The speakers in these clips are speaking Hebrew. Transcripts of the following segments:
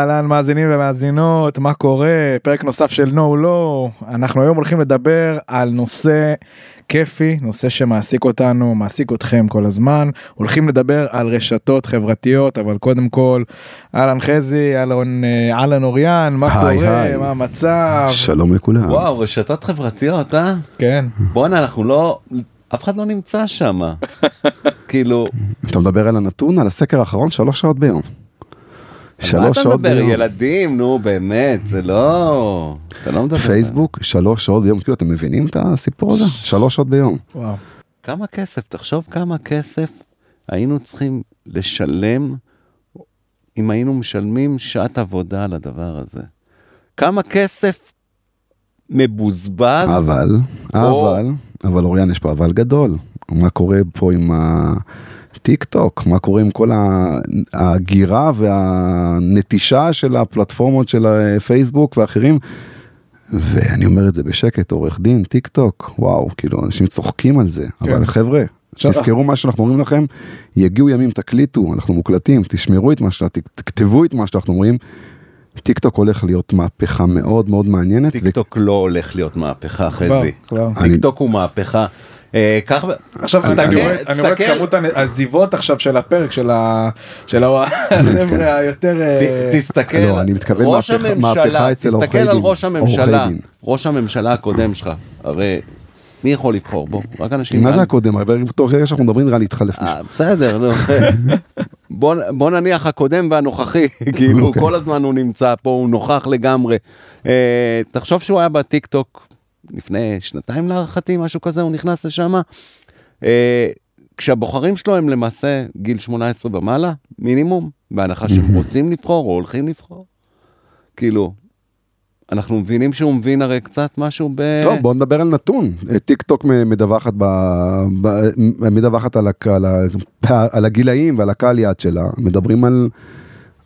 אהלן מאזינים ומאזינות, מה קורה? פרק נוסף של נו לא. אנחנו היום הולכים לדבר על נושא כיפי, נושא שמעסיק אותנו, מעסיק אתכם כל הזמן. הולכים לדבר על רשתות חברתיות, אבל קודם כל, אהלן חזי, אהלן אה, אהלן אוריאן, מה היי, קורה? היי. מה המצב? שלום לכולם. וואו רשתות חברתיות אה? כן. בואנה אנחנו לא אף אחד לא נמצא שם כאילו אתה מדבר על הנתון, על הסקר האחרון, שלוש שעות ביום. מה שלוש אתה שעות מדבר ביום. ילדים נו באמת זה לא אתה לא מדבר פייסבוק, שלוש שעות ביום, כאילו אתם מבינים את הסיפור הזה? שלוש שעות ביום. וואו. כמה כסף תחשוב כמה כסף היינו צריכים לשלם אם היינו משלמים שעת עבודה על הדבר הזה. כמה כסף מבוזבז אבל, או- אבל, אבל אוריאן, יש פה אבל גדול. מה קורה פה עם הטיק טוק? מה קורה עם כל ההגירה והנטישה של הפלטפורמות של הפייסבוק ואחרים? ואני אומר את זה בשקט, עורך דין, טיק טוק, וואו, כאילו אנשים צוחקים על זה, כן. אבל חבר'ה, תזכרו מה שאנחנו אומרים לכם, יגיעו ימים, תקליטו, אנחנו מוקלטים, תשמרו את מה שאנחנו, תכתבו את מה שאנחנו אומרים. טיק טוק הולך להיות מהפכה מאוד מאוד מעניינת. טיק טוק לא הולך להיות מהפכה חזי. טיק טוק הוא מהפכה. אה, עכשיו אני רואה את כמות העזיבות עכשיו של הפרק של החבר'ה היותר אה, תסתכל, לא, אני מתכוון מהפכה- הממשלה, מהפכה אצל תסתכל עורכי על דין, ראש עורכי הממשלה, דין. ראש הממשלה הקודם שלך, הרי מי יכול לבחור בו? רק אנשים... מה זה הקודם? אבל תוך רגע שאנחנו מדברים נראה לי להתחלף מישהו. אה, בסדר, נו. בוא, נניח הקודם והנוכחי, כאילו אוקיי. כל הזמן הוא נמצא פה, הוא נוכח לגמרי. אה, תחשוב שהוא היה בטיק טוק לפני שנתיים להערכתי, משהו כזה, הוא נכנס לשם. אה, כשהבוחרים שלו הם למעשה גיל 18 ומעלה, מינימום, בהנחה שהם רוצים לבחור או הולכים לבחור. כאילו, אנחנו מבינים שהוא מבין הרי קצת משהו ב... טוב בוא נדבר על נתון טיק טוק מדווחת ב... ב... מדווחת על, הק... על, ה... על הגילאים ועל הקהל יעד שלה מדברים על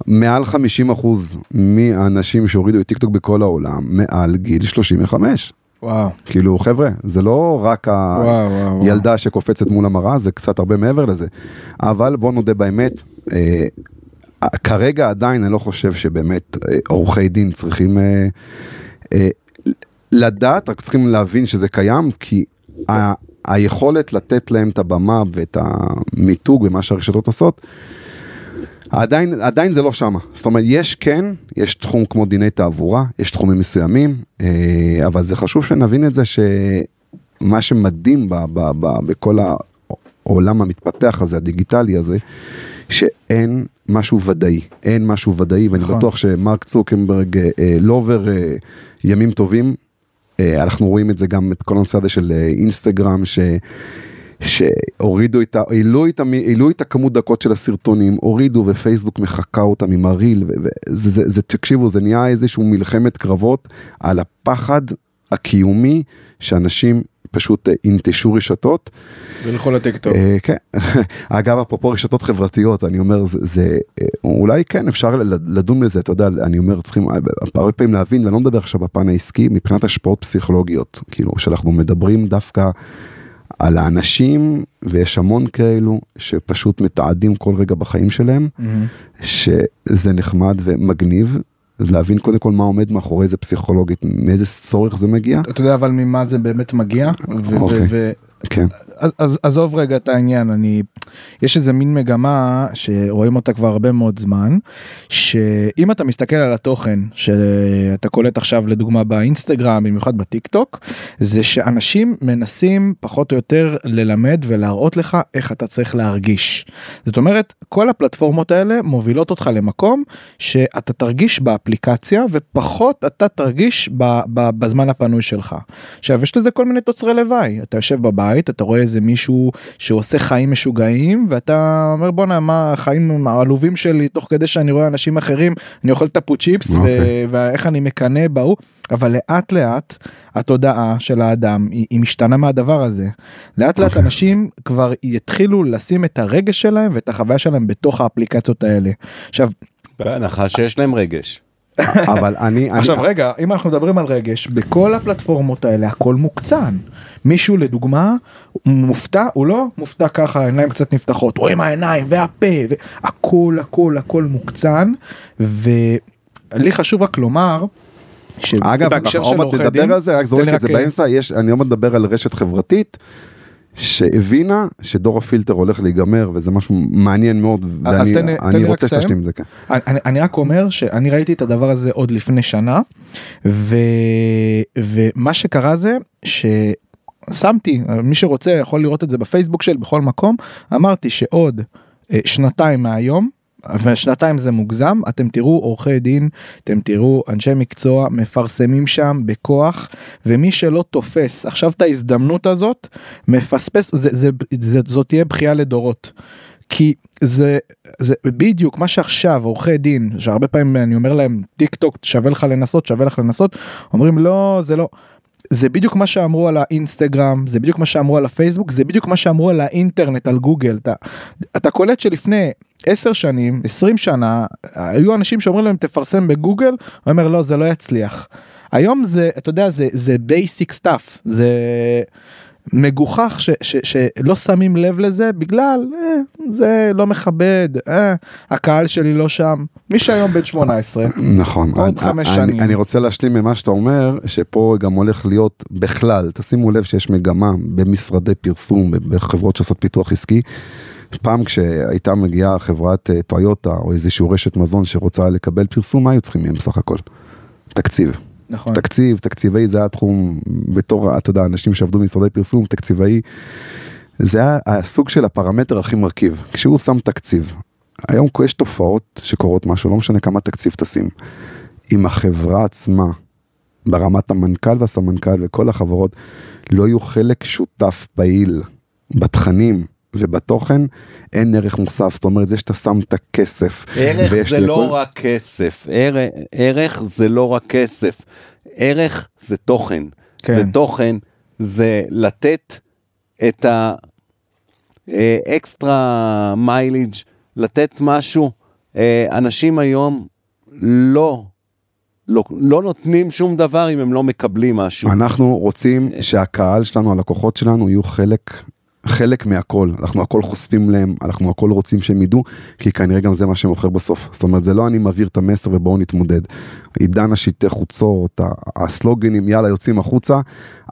מעל 50 אחוז מהאנשים שהורידו את טיק טוק בכל העולם מעל גיל 35 וואו כאילו חבר'ה זה לא רק. הילדה שקופצת מול המראה זה קצת הרבה מעבר לזה אבל בוא נודה באמת. אה, כרגע עדיין אני לא חושב שבאמת אה, עורכי דין צריכים אה, אה, לדעת, רק צריכים להבין שזה קיים, כי ה- היכולת לתת להם את הבמה ואת המיתוג ומה שהרשתות עושות, עדיין, עדיין זה לא שמה. זאת אומרת, יש כן, יש תחום כמו דיני תעבורה, יש תחומים מסוימים, אה, אבל זה חשוב שנבין את זה שמה שמדהים ב, ב, ב, בכל העולם המתפתח הזה, הדיגיטלי הזה, שאין משהו ודאי, אין משהו ודאי, ואני נכון. בטוח שמרק צוקנברג אה, אה, לא עובר אה, ימים טובים. אה, אנחנו רואים את זה גם את כל הנושא הזה של אה, אינסטגרם, ש... שהורידו את ה... העלו את, המ... העלו את הכמות דקות של הסרטונים, הורידו ופייסבוק מחקה אותם עם הריל, וזה, זה, זה, זה, תקשיבו, זה נהיה איזשהו מלחמת קרבות על הפחד הקיומי שאנשים פשוט אה, ינטשו רשתות. וילכו לטיק טוק. אה, כן, אגב אפרופו רשתות חברתיות אני אומר זה, זה אה, אולי כן אפשר לדון בזה אתה יודע אני אומר צריכים אה, הרבה פעמים להבין ואני לא מדבר עכשיו בפן העסקי מבחינת השפעות פסיכולוגיות כאילו שאנחנו מדברים דווקא על האנשים ויש המון כאלו שפשוט מתעדים כל רגע בחיים שלהם מהמם. שזה נחמד ומגניב. להבין קודם כל מה עומד מאחורי זה פסיכולוגית מאיזה צורך זה מגיע אתה יודע אבל ממה זה באמת מגיע ו- אוקיי. ו- ו- כן אז, עזוב רגע את העניין אני יש איזה מין מגמה שרואים אותה כבר הרבה מאוד זמן שאם אתה מסתכל על התוכן שאתה קולט עכשיו לדוגמה באינסטגרם במיוחד בטיק טוק זה שאנשים מנסים פחות או יותר ללמד ולהראות לך איך אתה צריך להרגיש. זאת אומרת כל הפלטפורמות האלה מובילות אותך למקום שאתה תרגיש באפליקציה ופחות אתה תרגיש בזמן הפנוי שלך. עכשיו יש לזה כל מיני תוצרי לוואי אתה יושב בבית אתה רואה איזה מישהו שעושה חיים משוגעים ואתה אומר בואנה מה החיים העלובים שלי תוך כדי שאני רואה אנשים אחרים אני אוכל טפו צ'יפס אוקיי. ו- ואיך אני מקנא בהוא אבל לאט לאט התודעה של האדם היא, היא משתנה מהדבר הזה לאט לאט אוקיי. אנשים כבר יתחילו לשים את הרגש שלהם ואת החוויה שלהם בתוך האפליקציות האלה עכשיו בהנחה שיש להם רגש. אבל אני, אני עכשיו רגע אם אנחנו מדברים על רגש בכל הפלטפורמות האלה הכל מוקצן מישהו לדוגמה מופתע הוא לא מופתע ככה העיניים קצת נפתחות רואים העיניים והפה והכל הכל הכל מוקצן ו... לי חשוב רק לומר. אגב, שבהקשר אנחנו עוד נדבר על זה, רק זורק את זה אה, באמצע, יש, אני עוד מדבר על רשת חברתית. שהבינה שדור הפילטר הולך להיגמר וזה משהו מעניין מאוד תן ואני תן אני רק רוצה. שתשלים את זה כן. אני, אני רק אומר שאני ראיתי את הדבר הזה עוד לפני שנה ו, ומה שקרה זה ששמתי מי שרוצה יכול לראות את זה בפייסבוק שלי בכל מקום אמרתי שעוד אה, שנתיים מהיום. ושנתיים זה מוגזם אתם תראו עורכי דין אתם תראו אנשי מקצוע מפרסמים שם בכוח ומי שלא תופס עכשיו את ההזדמנות הזאת מפספס זה, זה, זה, זאת תהיה בכייה לדורות. כי זה זה בדיוק מה שעכשיו עורכי דין שהרבה פעמים אני אומר להם טיק טוק שווה לך לנסות שווה לך לנסות אומרים לא זה לא. זה בדיוק מה שאמרו על האינסטגרם זה בדיוק מה שאמרו על הפייסבוק זה בדיוק מה שאמרו על האינטרנט על גוגל אתה, אתה קולט שלפני 10 שנים 20 שנה היו אנשים שאומרים להם תפרסם בגוגל הוא אומר לא זה לא יצליח. היום זה אתה יודע זה זה basic stuff זה מגוחך ש, ש, שלא שמים לב לזה בגלל אה, זה לא מכבד אה, הקהל שלי לא שם מי שהיום בן 18 נכון. עוד אני- חמש אני- שנים. אני רוצה להשלים ממה שאתה אומר, שפה גם הולך להיות בכלל, תשימו לב שיש מגמה במשרדי פרסום, בחברות שעושות פיתוח עסקי. פעם כשהייתה מגיעה חברת אה, טויוטה או איזושהי רשת מזון שרוצה לקבל פרסום, מה היו צריכים מהם בסך הכל? תקציב. נכון תקציב, תקציבאי זה היה תחום, בתור, אתה יודע, אנשים שעבדו במשרדי פרסום, תקציבאי, זה היה הסוג של הפרמטר הכי מרכיב. כשהוא שם תקציב, היום יש תופעות שקורות משהו, לא משנה כמה תקציב תשים. אם החברה עצמה, ברמת המנכ"ל והסמנכ"ל וכל החברות, לא יהיו חלק שותף פעיל בתכנים ובתוכן, אין ערך מוסף. זאת אומרת, זה שאתה שם את הכסף. ערך זה לכל- לא רק כסף, ערך, ערך זה לא רק כסף, ערך זה תוכן. כן. זה תוכן, זה לתת את האקסטרה מיילג', לתת משהו. אה, אנשים היום לא, לא, לא נותנים שום דבר אם הם לא מקבלים משהו. אנחנו רוצים שהקהל שלנו, הלקוחות שלנו, יהיו חלק, חלק מהכל. אנחנו הכל חושפים להם, אנחנו הכל רוצים שהם ידעו, כי כנראה גם זה מה שמוכר בסוף. זאת אומרת, זה לא אני מעביר את המסר ובואו נתמודד. עידן השלטי חוצות, הסלוגנים, יאללה, יוצאים החוצה,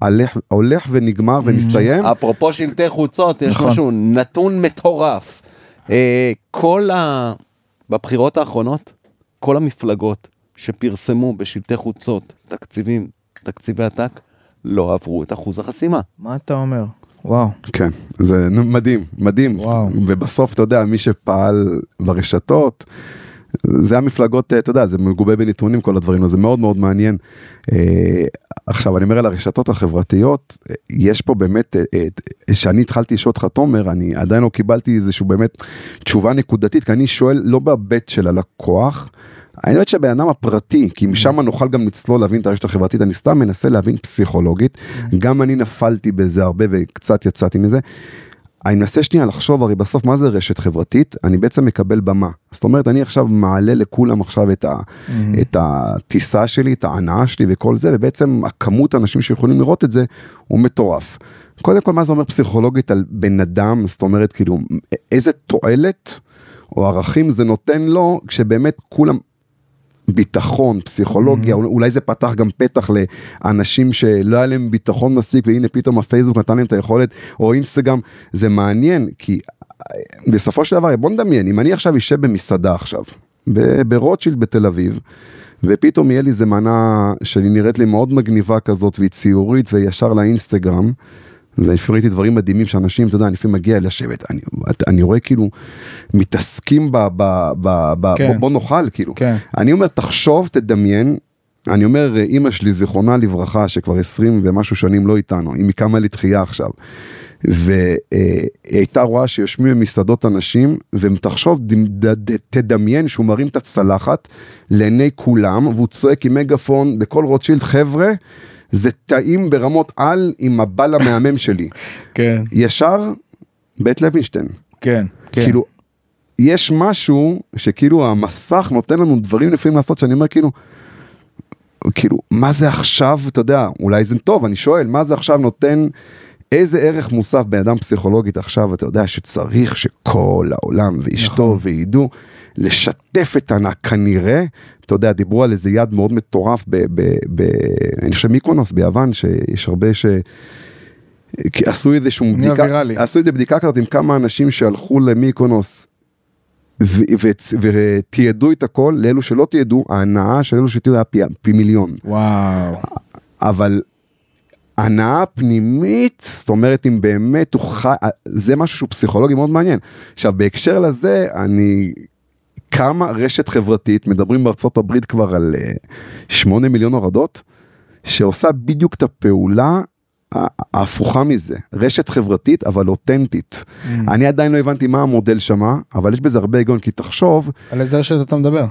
הולך, הולך ונגמר ומסתיים. אפרופו שלטי חוצות, יש נכון. משהו נתון מטורף. אה, כל ה... בבחירות האחרונות, כל המפלגות שפרסמו בשלטי חוצות תקציבים, תקציבי עתק, לא עברו את אחוז החסימה. מה אתה אומר וואו כן, זה מדהים, מדהים. וואו. ובסוף, אתה יודע, מי שפעל ברשתות, זה המפלגות, אתה יודע, זה מגובה בנתונים כל הדברים, זה מאוד מאוד מעניין. אה, עכשיו, אני אומר על הרשתות החברתיות, אה, יש פה באמת, אה, אה, שאני התחלתי לשאול אותך, תומר, אני עדיין לא קיבלתי איזשהו באמת תשובה נקודתית, כי אני שואל לא בהיבט של הלקוח, אני חושב שהבן אדם הפרטי, כי משם נוכל גם לצלול להבין את הרשת החברתית, אני סתם מנסה להבין פסיכולוגית, גם אני נפלתי בזה הרבה וקצת יצאתי מזה. אני מנסה שנייה לחשוב הרי בסוף מה זה רשת חברתית? אני בעצם מקבל במה. זאת אומרת אני עכשיו מעלה לכולם עכשיו את, ה, את הטיסה שלי את ההנאה שלי וכל זה ובעצם הכמות האנשים שיכולים לראות את זה הוא מטורף. קודם כל מה זה אומר פסיכולוגית על בן אדם? זאת אומרת כאילו איזה תועלת או ערכים זה נותן לו כשבאמת כולם ביטחון, פסיכולוגיה, אולי זה פתח גם פתח לאנשים שלא היה להם ביטחון מספיק והנה פתאום הפייסבוק נתן להם את היכולת, או אינסטגרם, זה מעניין כי אה, בסופו של דבר בוא נדמיין, אם אני עכשיו אשב במסעדה עכשיו, ברוטשילד בתל אביב, ופתאום יהיה לי איזה מנה שאני נראית לי מאוד מגניבה כזאת והיא ציורית וישר לאינסטגרם. ולפעמים ראיתי דברים מדהימים שאנשים, אתה יודע, אני לפעמים מגיע לשבת, אני, אני רואה כאילו מתעסקים ב... ב, ב, ב כן. בוא, בוא נאכל, כאילו. כן. אני אומר, תחשוב, תדמיין, אני אומר, אימא שלי, זיכרונה לברכה, שכבר 20 ומשהו שנים לא איתנו, היא מקמה לתחייה עכשיו. והיא הייתה רואה שיושבים במסעדות אנשים, ותחשוב, תדמיין שהוא מרים את הצלחת לעיני כולם, והוא צועק עם מגפון בכל רוטשילד, חבר'ה, זה טעים ברמות על עם הבל המהמם שלי. כן ישר, בית לוינשטיין. כן כן כאילו, יש משהו שכאילו המסך נותן לנו דברים לפעמים לעשות שאני אומר כאילו, כאילו, מה זה עכשיו, אתה יודע, אולי זה טוב, אני שואל, מה זה עכשיו נותן, איזה ערך מוסף בן אדם פסיכולוגית עכשיו, אתה יודע, שצריך שכל העולם ואשתו נכון. וידעו, לשתף את הענק כנראה, אתה יודע, דיברו על איזה יד מאוד מטורף ב... ב, ב אני חושב מיקונוס ביוון, שיש הרבה ש... כי עשו איזשהו נהיה בדיקה, ויראלי. עשו איזה בדיקה כזאת עם כמה אנשים שהלכו ו- ותיעדו את הכל, לאלו שלא תיעדו, ההנאה של אלו שתיעדו היה פי, פי מיליון. וואו. אבל הנאה פנימית, זאת אומרת אם באמת הוא חי, זה משהו שהוא פסיכולוגי מאוד מעניין. עכשיו בהקשר לזה, אני, כמה רשת חברתית, מדברים בארצות הברית כבר על אה, 8 מיליון הורדות, שעושה בדיוק את הפעולה ההפוכה מזה, רשת חברתית אבל אותנטית. אני עדיין לא הבנתי מה המודל שמה, אבל יש בזה הרבה היגיון, כי תחשוב, על איזה רשת אתה מדבר?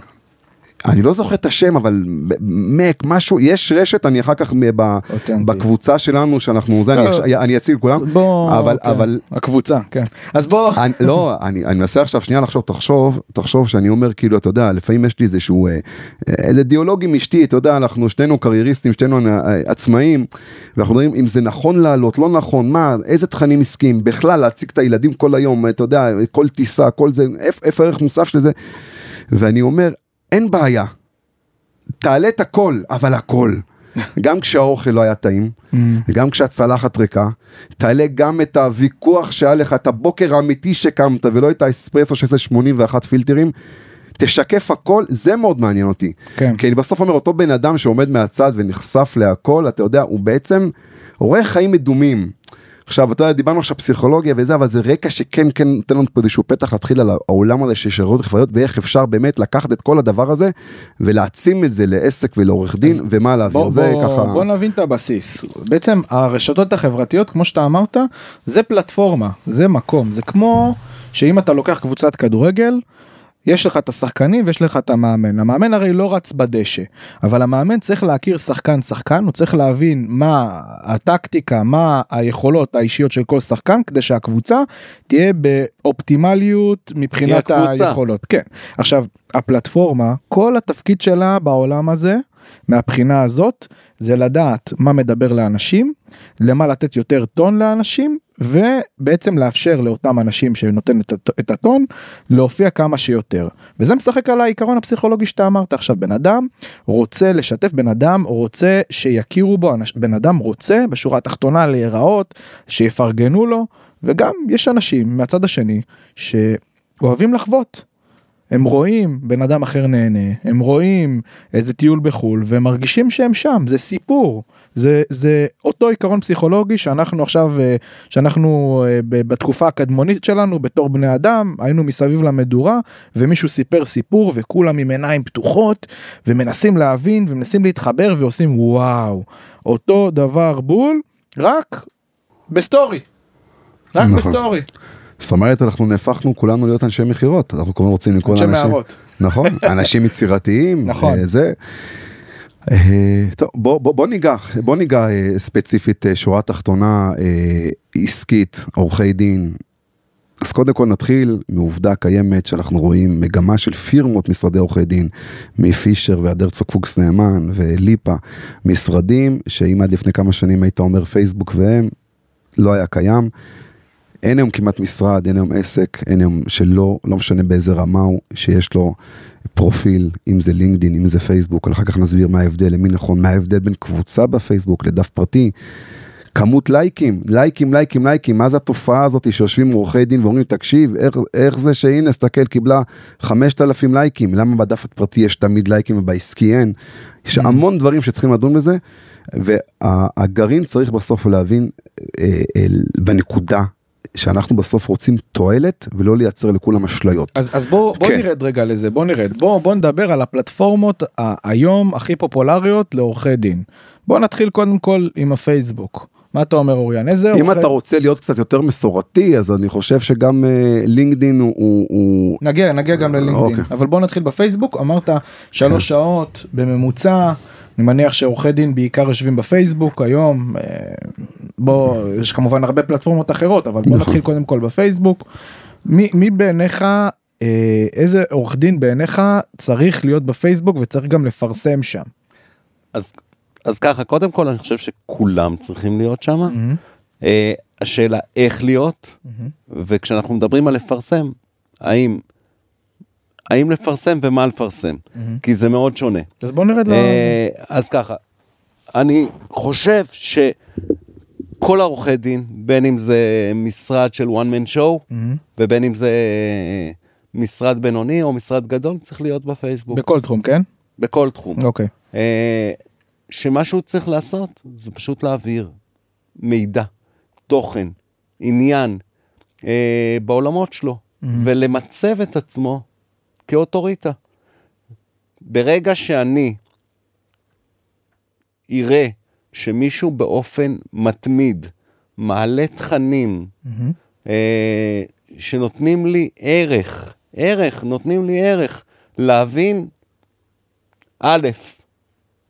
אני לא זוכר את השם אבל מק משהו יש רשת אני אחר כך ב-. בקבוצה שלנו שאנחנו זה. אני, אני אציג לכולם בוא, אבל כן. אבל הקבוצה, כן. אז בוא, אני, לא אני, אני מנסה עכשיו שנייה לחשוב תחשוב תחשוב שאני אומר כאילו אתה יודע לפעמים יש לי איזשהו אה, אה, איזה דיאלוג עם אשתי אתה יודע אנחנו שנינו קרייריסטים שנינו אה, עצמאים ואנחנו מדברים אם זה נכון לעלות לא נכון מה איזה תכנים עסקיים בכלל להציג את הילדים כל היום אתה יודע כל טיסה כל זה איפה הערך מוסף של זה ואני אומר אין בעיה. תעלה את הכל אבל הכל. גם כשהאוכל לא היה טעים, גם כשהצלחת ריקה, תעלה גם את הוויכוח שהיה לך, את הבוקר האמיתי שקמת ולא את האספרסו שעושה 81 פילטרים, תשקף הכל, זה מאוד מעניין אותי. כן. כי אני בסוף אומר, אותו בן אדם שעומד מהצד ונחשף להכל, אתה יודע, הוא בעצם רואה חיים מדומים. עכשיו, אתה יודע, דיברנו עכשיו פסיכולוגיה וזה, אבל זה רקע שכן, כן נותן לנו פה איזשהו פתח להתחיל על העולם הזה של שירות חברתיות, ואיך אפשר באמת לקחת את כל הדבר הזה ולהעצים את זה לעסק ולעורך דין, ומה להעביר. בוא, זה בוא, ככה... בוא נבין את הבסיס. בעצם הרשתות החברתיות, כמו שאתה אמרת, זה פלטפורמה, זה מקום. זה כמו שאם אתה לוקח קבוצת כדורגל, יש לך את השחקנים ויש לך את המאמן. המאמן הרי לא רץ בדשא, אבל המאמן צריך להכיר שחקן שחקן, הוא צריך להבין מה הטקטיקה, מה היכולות האישיות של כל שחקן, כדי שהקבוצה תהיה באופטימליות מבחינת. היכולות. כן. עכשיו, הפלטפורמה, כל התפקיד שלה בעולם הזה, מהבחינה הזאת, זה לדעת מה מדבר לאנשים, למה לתת יותר טון לאנשים, ובעצם לאפשר לאותם אנשים שנותן את, הט- את הטון, להופיע כמה שיותר. וזה משחק על העיקרון הפסיכולוגי שאתה אמרת עכשיו, בן אדם רוצה לשתף, בן אדם רוצה שיכירו בו, בן אדם רוצה בשורה התחתונה להיראות, שיפרגנו לו, וגם יש אנשים מהצד השני שאוהבים לחוות. הם רואים בן אדם אחר נהנה, הם רואים איזה טיול בחו"ל והם מרגישים שהם שם, זה סיפור, זה, זה אותו עיקרון פסיכולוגי שאנחנו עכשיו, אה, שאנחנו אה, בתקופה הקדמונית שלנו בתור בני אדם, היינו מסביב למדורה ומישהו סיפר סיפור וכולם עם עיניים פתוחות ומנסים להבין ומנסים להתחבר ועושים וואו, אותו דבר בול, רק בסטורי. רק נכון. בסטורי, זאת אומרת, אנחנו נהפכנו כולנו להיות אנשי מכירות, אנחנו כמובן רוצים אנשי לאנשים. מערות. נכון, אנשים יצירתיים, נכון. אה, זה. אה, טוב, בוא, בוא, בוא ניגע, בוא ניגע אה, ספציפית שורה תחתונה עסקית, עורכי דין. אז קודם כל נתחיל מעובדה קיימת שאנחנו רואים מגמה של פירמות משרדי עורכי דין, מפישר ועד הרצוג פוקס נאמן וליפה, משרדים שאם עד לפני כמה שנים היית אומר פייסבוק והם, לא היה קיים. אין היום כמעט משרד, אין היום עסק, אין היום שלא, לא משנה באיזה רמה הוא, שיש לו פרופיל, אם זה לינקדין, אם זה פייסבוק, אחר כך נסביר מה ההבדל, למי נכון, מה ההבדל בין קבוצה בפייסבוק לדף פרטי. כמות לייקים, לייקים, לייקים, לייקים, מה זה התופעה הזאת שיושבים עורכי דין ואומרים, תקשיב, איך, איך זה שהנה, סתכל, קיבלה 5,000 לייקים, למה בדף הפרטי יש תמיד לייקים ובעסקי אין? יש המון דברים שצריכים לדון בזה, והגרעין צריך בסוף להבין אה, אה, בנקודה שאנחנו בסוף רוצים תועלת ולא לייצר לכולם אשליות. אז, אז בוא, בוא כן. נרד רגע לזה, בוא נרד, בוא, בוא נדבר על הפלטפורמות היום הכי פופולריות לעורכי דין. בוא נתחיל קודם כל עם הפייסבוק. מה אתה אומר אוריאן? איזה אם עורכי... אתה רוצה להיות קצת יותר מסורתי אז אני חושב שגם אה, לינקדין הוא, הוא, הוא נגיע, נגיע גם ללינקדאין, אוקיי. אבל בוא נתחיל בפייסבוק, אמרת שלוש שעות בממוצע, אני מניח שעורכי דין בעיקר יושבים בפייסבוק היום, אה, בוא, יש כמובן הרבה פלטפורמות אחרות, אבל בוא נכון. נתחיל קודם כל בפייסבוק. מי, מי בעיניך, אה, איזה עורך דין בעיניך צריך להיות בפייסבוק וצריך גם לפרסם שם? אז, אז ככה, קודם כל אני חושב שכולם צריכים להיות שם. Mm-hmm. אה, השאלה איך להיות, וכשאנחנו מדברים על לפרסם, האם האם לפרסם ומה לפרסם, כי זה מאוד שונה. אז בוא נרד ל... אה, אז ככה, אני חושב שכל העורכי דין, בין אם זה משרד של one man show. ובין אם זה אה, משרד בינוני או משרד גדול, צריך להיות בפייסבוק, בכל תחום, כן? בכל תחום. אוקיי. אה, שמה שהוא צריך לעשות זה פשוט להעביר מידע, תוכן, עניין אה, בעולמות שלו, ולמצב את עצמו כאוטוריטה. ברגע שאני אראה שמישהו באופן מתמיד מעלה תכנים מהמם. אה, שנותנים לי ערך, ערך, נותנים לי ערך להבין, א',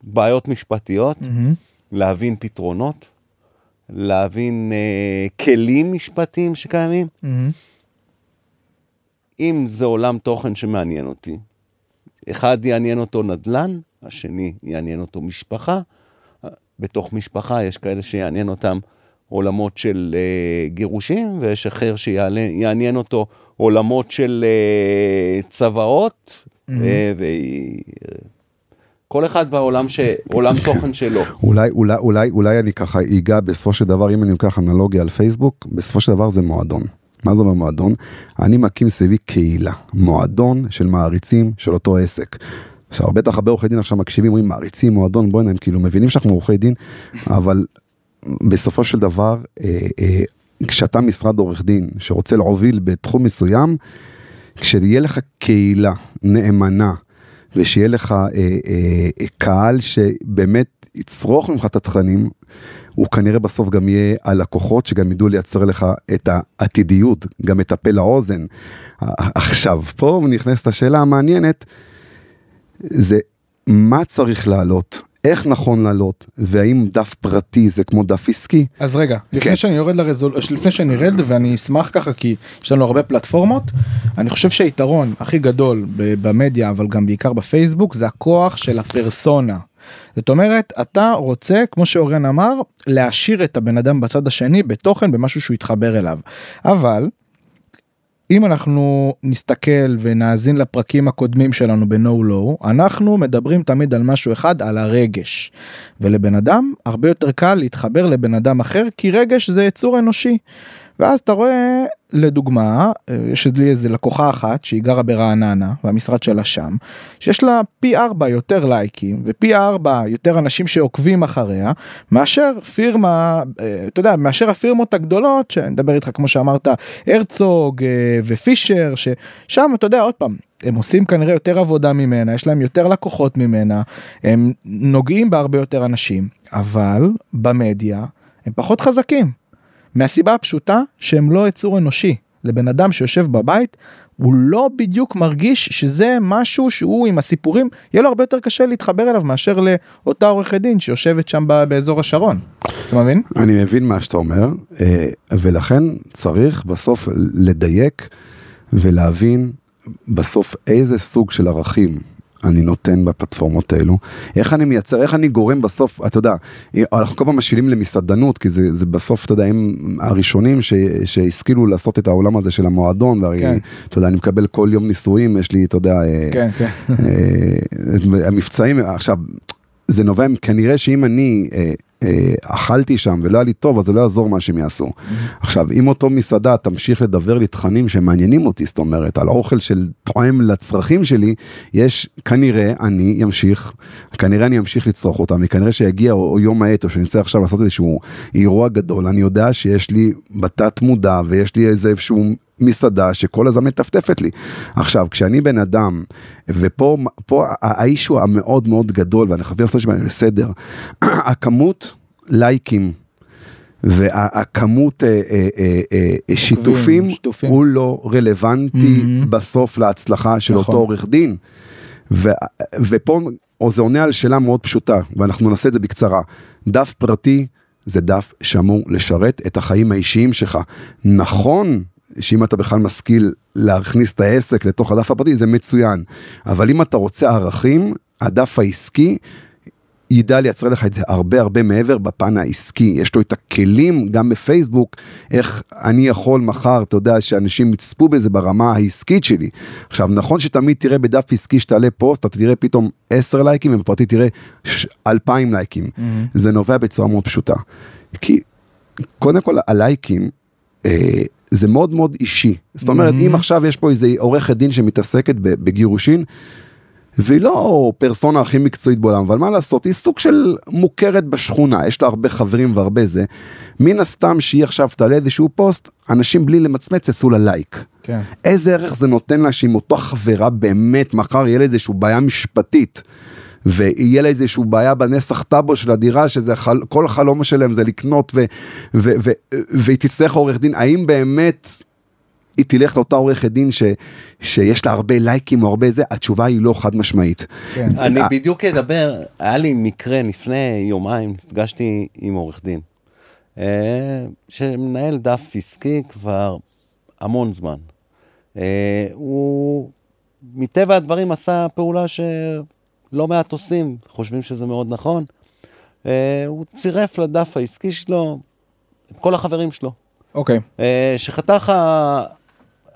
בעיות משפטיות, מהמם. להבין פתרונות, להבין אה, כלים משפטיים שקיימים. מהמם. אם זה עולם תוכן שמעניין אותי, אחד יעניין אותו נדל"ן, השני יעניין אותו משפחה. בתוך משפחה יש כאלה שיעניין אותם עולמות של אה, גירושים, ויש אחר שיעניין אותו עולמות של אה, צוואות, אה, וכל אחד והעולם ש... עולם תוכן שלו. אולי, אולי, אולי, אולי אני ככה אגע בסופו של דבר, אם אני לוקח אנלוגיה על פייסבוק, בסופו של דבר זה מועדון. מה זה אומר מועדון? אני מקים סביבי קהילה, מועדון של מעריצים של אותו עסק. עכשיו, בטח הרבה עורכי דין עכשיו מקשיבים, אומרים מעריצים, מועדון, בוא'נה, הם כאילו מבינים שאנחנו עורכי דין, אבל בסופו של דבר, אה, אה, כשאתה משרד עורך דין שרוצה להוביל בתחום מסוים, כשיהיה לך קהילה נאמנה, ושיהיה לך אה, אה, קהל שבאמת יצרוך ממך את התכנים, הוא כנראה בסוף גם יהיה הלקוחות שגם ידעו לייצר לך את העתידיות, גם את הפה לאוזן. עכשיו, פה נכנסת השאלה המעניינת, זה מה צריך לעלות, איך נכון לעלות, והאם דף פרטי זה כמו דף עסקי. אז רגע, לפני כן. שאני יורד לרזול... לפני שאני ארד ואני אשמח ככה כי יש לנו הרבה פלטפורמות, אני חושב שהיתרון הכי גדול במדיה אבל גם בעיקר בפייסבוק זה הכוח של הפרסונה. זאת אומרת אתה רוצה כמו שאורן אמר להשאיר את הבן אדם בצד השני בתוכן במשהו שהוא יתחבר אליו אבל אם אנחנו נסתכל ונאזין לפרקים הקודמים שלנו ב-No Low, אנחנו מדברים תמיד על משהו אחד, על הרגש. ולבן אדם הרבה יותר קל להתחבר לבן אדם אחר, כי רגש זה יצור אנושי. ואז אתה רואה, לדוגמה, אה, יש לי איזה לקוחה אחת שהיא גרה ברעננה, והמשרד שלה שם, שיש לה פי ארבע יותר לייקים, ופי ארבע יותר אנשים שעוקבים אחריה, מאשר פירמה, אה, אתה יודע, מאשר הפירמות הגדולות, שאני מדבר איתך כמו שאמרת, הרצוג אה, ופישר, ששם אתה יודע, עוד פעם, הם עושים כנראה יותר עבודה ממנה, יש להם יותר לקוחות ממנה, הם נוגעים בהרבה יותר אנשים, אבל במדיה הם פחות חזקים. מהסיבה הפשוטה שהם לא יצור אנושי. לבן אדם שיושב בבית, הוא לא בדיוק מרגיש שזה משהו שהוא עם הסיפורים, יהיה לו הרבה יותר קשה להתחבר אליו מאשר לאותה עורכת דין שיושבת שם באזור השרון. אתה מבין? אני מבין מה שאתה אומר, אה, ולכן צריך בסוף לדייק ולהבין בסוף איזה סוג של ערכים אני נותן בפלטפורמות האלו, איך אני מייצר, איך אני גורם בסוף, אתה יודע, אנחנו כל פעם משאילים למסעדנות, כי זה, זה בסוף, אתה יודע, הם הראשונים ש, שהשכילו לעשות את העולם הזה של המועדון, והרי, כן. אתה יודע, אני מקבל כל יום נישואים, יש לי, אתה יודע, אה, כן, כן. אה, המבצעים, עכשיו, זה נובע, כנראה שאם אני אה, אכלתי שם ולא היה לי טוב, אז זה לא יעזור מה שהם יעשו. עכשיו, אם אותו מסעדה תמשיך לדבר לי תכנים שמעניינים אותי, זאת אומרת, על אוכל של תואם לצרכים שלי, יש, כנראה אני אמשיך, כנראה אני אמשיך לצרוך אותם, וכנראה שיגיע או, או יום העת, או שנצא עכשיו לעשות איזשהו אירוע גדול, אני יודע שיש לי בתת מודע, ויש לי איזה איזשהו מסעדה שכל הזמן מטפטפת לי. עכשיו, כשאני בן אדם, ופה פה האיש הוא המאוד מאוד גדול, ואני חייב לעשות שם בסדר, הכמות לייקים והכמות אה, אה, אה, שיתופים. הוא לא רלוונטי Mhm. בסוף להצלחה של נכון. אותו עורך דין. ופה זה עונה על שאלה מאוד פשוטה, ואנחנו נעשה את זה בקצרה. דף פרטי זה דף שאמור לשרת את החיים האישיים שלך. נכון שאם אתה בכלל משכיל להכניס את העסק לתוך הדף הפרטי זה מצוין, אבל אם אתה רוצה ערכים, הדף העסקי ידע לייצר לך את זה הרבה הרבה מעבר בפן העסקי, יש לו את הכלים גם בפייסבוק, איך אני יכול מחר, אתה יודע, שאנשים יצפו בזה ברמה העסקית שלי. עכשיו, נכון שתמיד תראה בדף עסקי שתעלה פוסט, אתה תראה פתאום 10 לייקים, ובפרטי תראה 2,000 לייקים. Mm-hmm. זה נובע בצורה מאוד פשוטה. כי קודם כל הלייקים, אה, זה מאוד מאוד אישי. זאת אומרת, mm-hmm. אם עכשיו יש פה איזה עורכת דין שמתעסקת בגירושין, והיא לא פרסונה הכי מקצועית בעולם, אבל מה לעשות, היא סוג של מוכרת בשכונה, יש לה הרבה חברים והרבה זה. מן הסתם שהיא עכשיו תעלה איזשהו פוסט, אנשים בלי למצמץ יעשו לה לייק. כן. איזה ערך זה נותן לה שעם אותו חברה באמת מחר יהיה לה איזושהי בעיה משפטית. ויהיה לה איזושהי בעיה בנסח טאבו של הדירה שזה חל, כל החלום שלהם זה לקנות ו, ו, ו, ו, והיא תצטרך עורך דין האם באמת היא תלך לאותה עורכת דין ש, שיש לה הרבה לייקים או הרבה זה, התשובה היא לא חד משמעית. כן. אני בדיוק אדבר, היה לי מקרה לפני יומיים, נפגשתי עם עורך דין, אה, שמנהל דף עסקי כבר המון זמן. אה, הוא מטבע הדברים עשה פעולה שלא מעט עושים, חושבים שזה מאוד נכון. אה, הוא צירף לדף העסקי שלו את כל החברים שלו. אוקיי. Okay. שחתך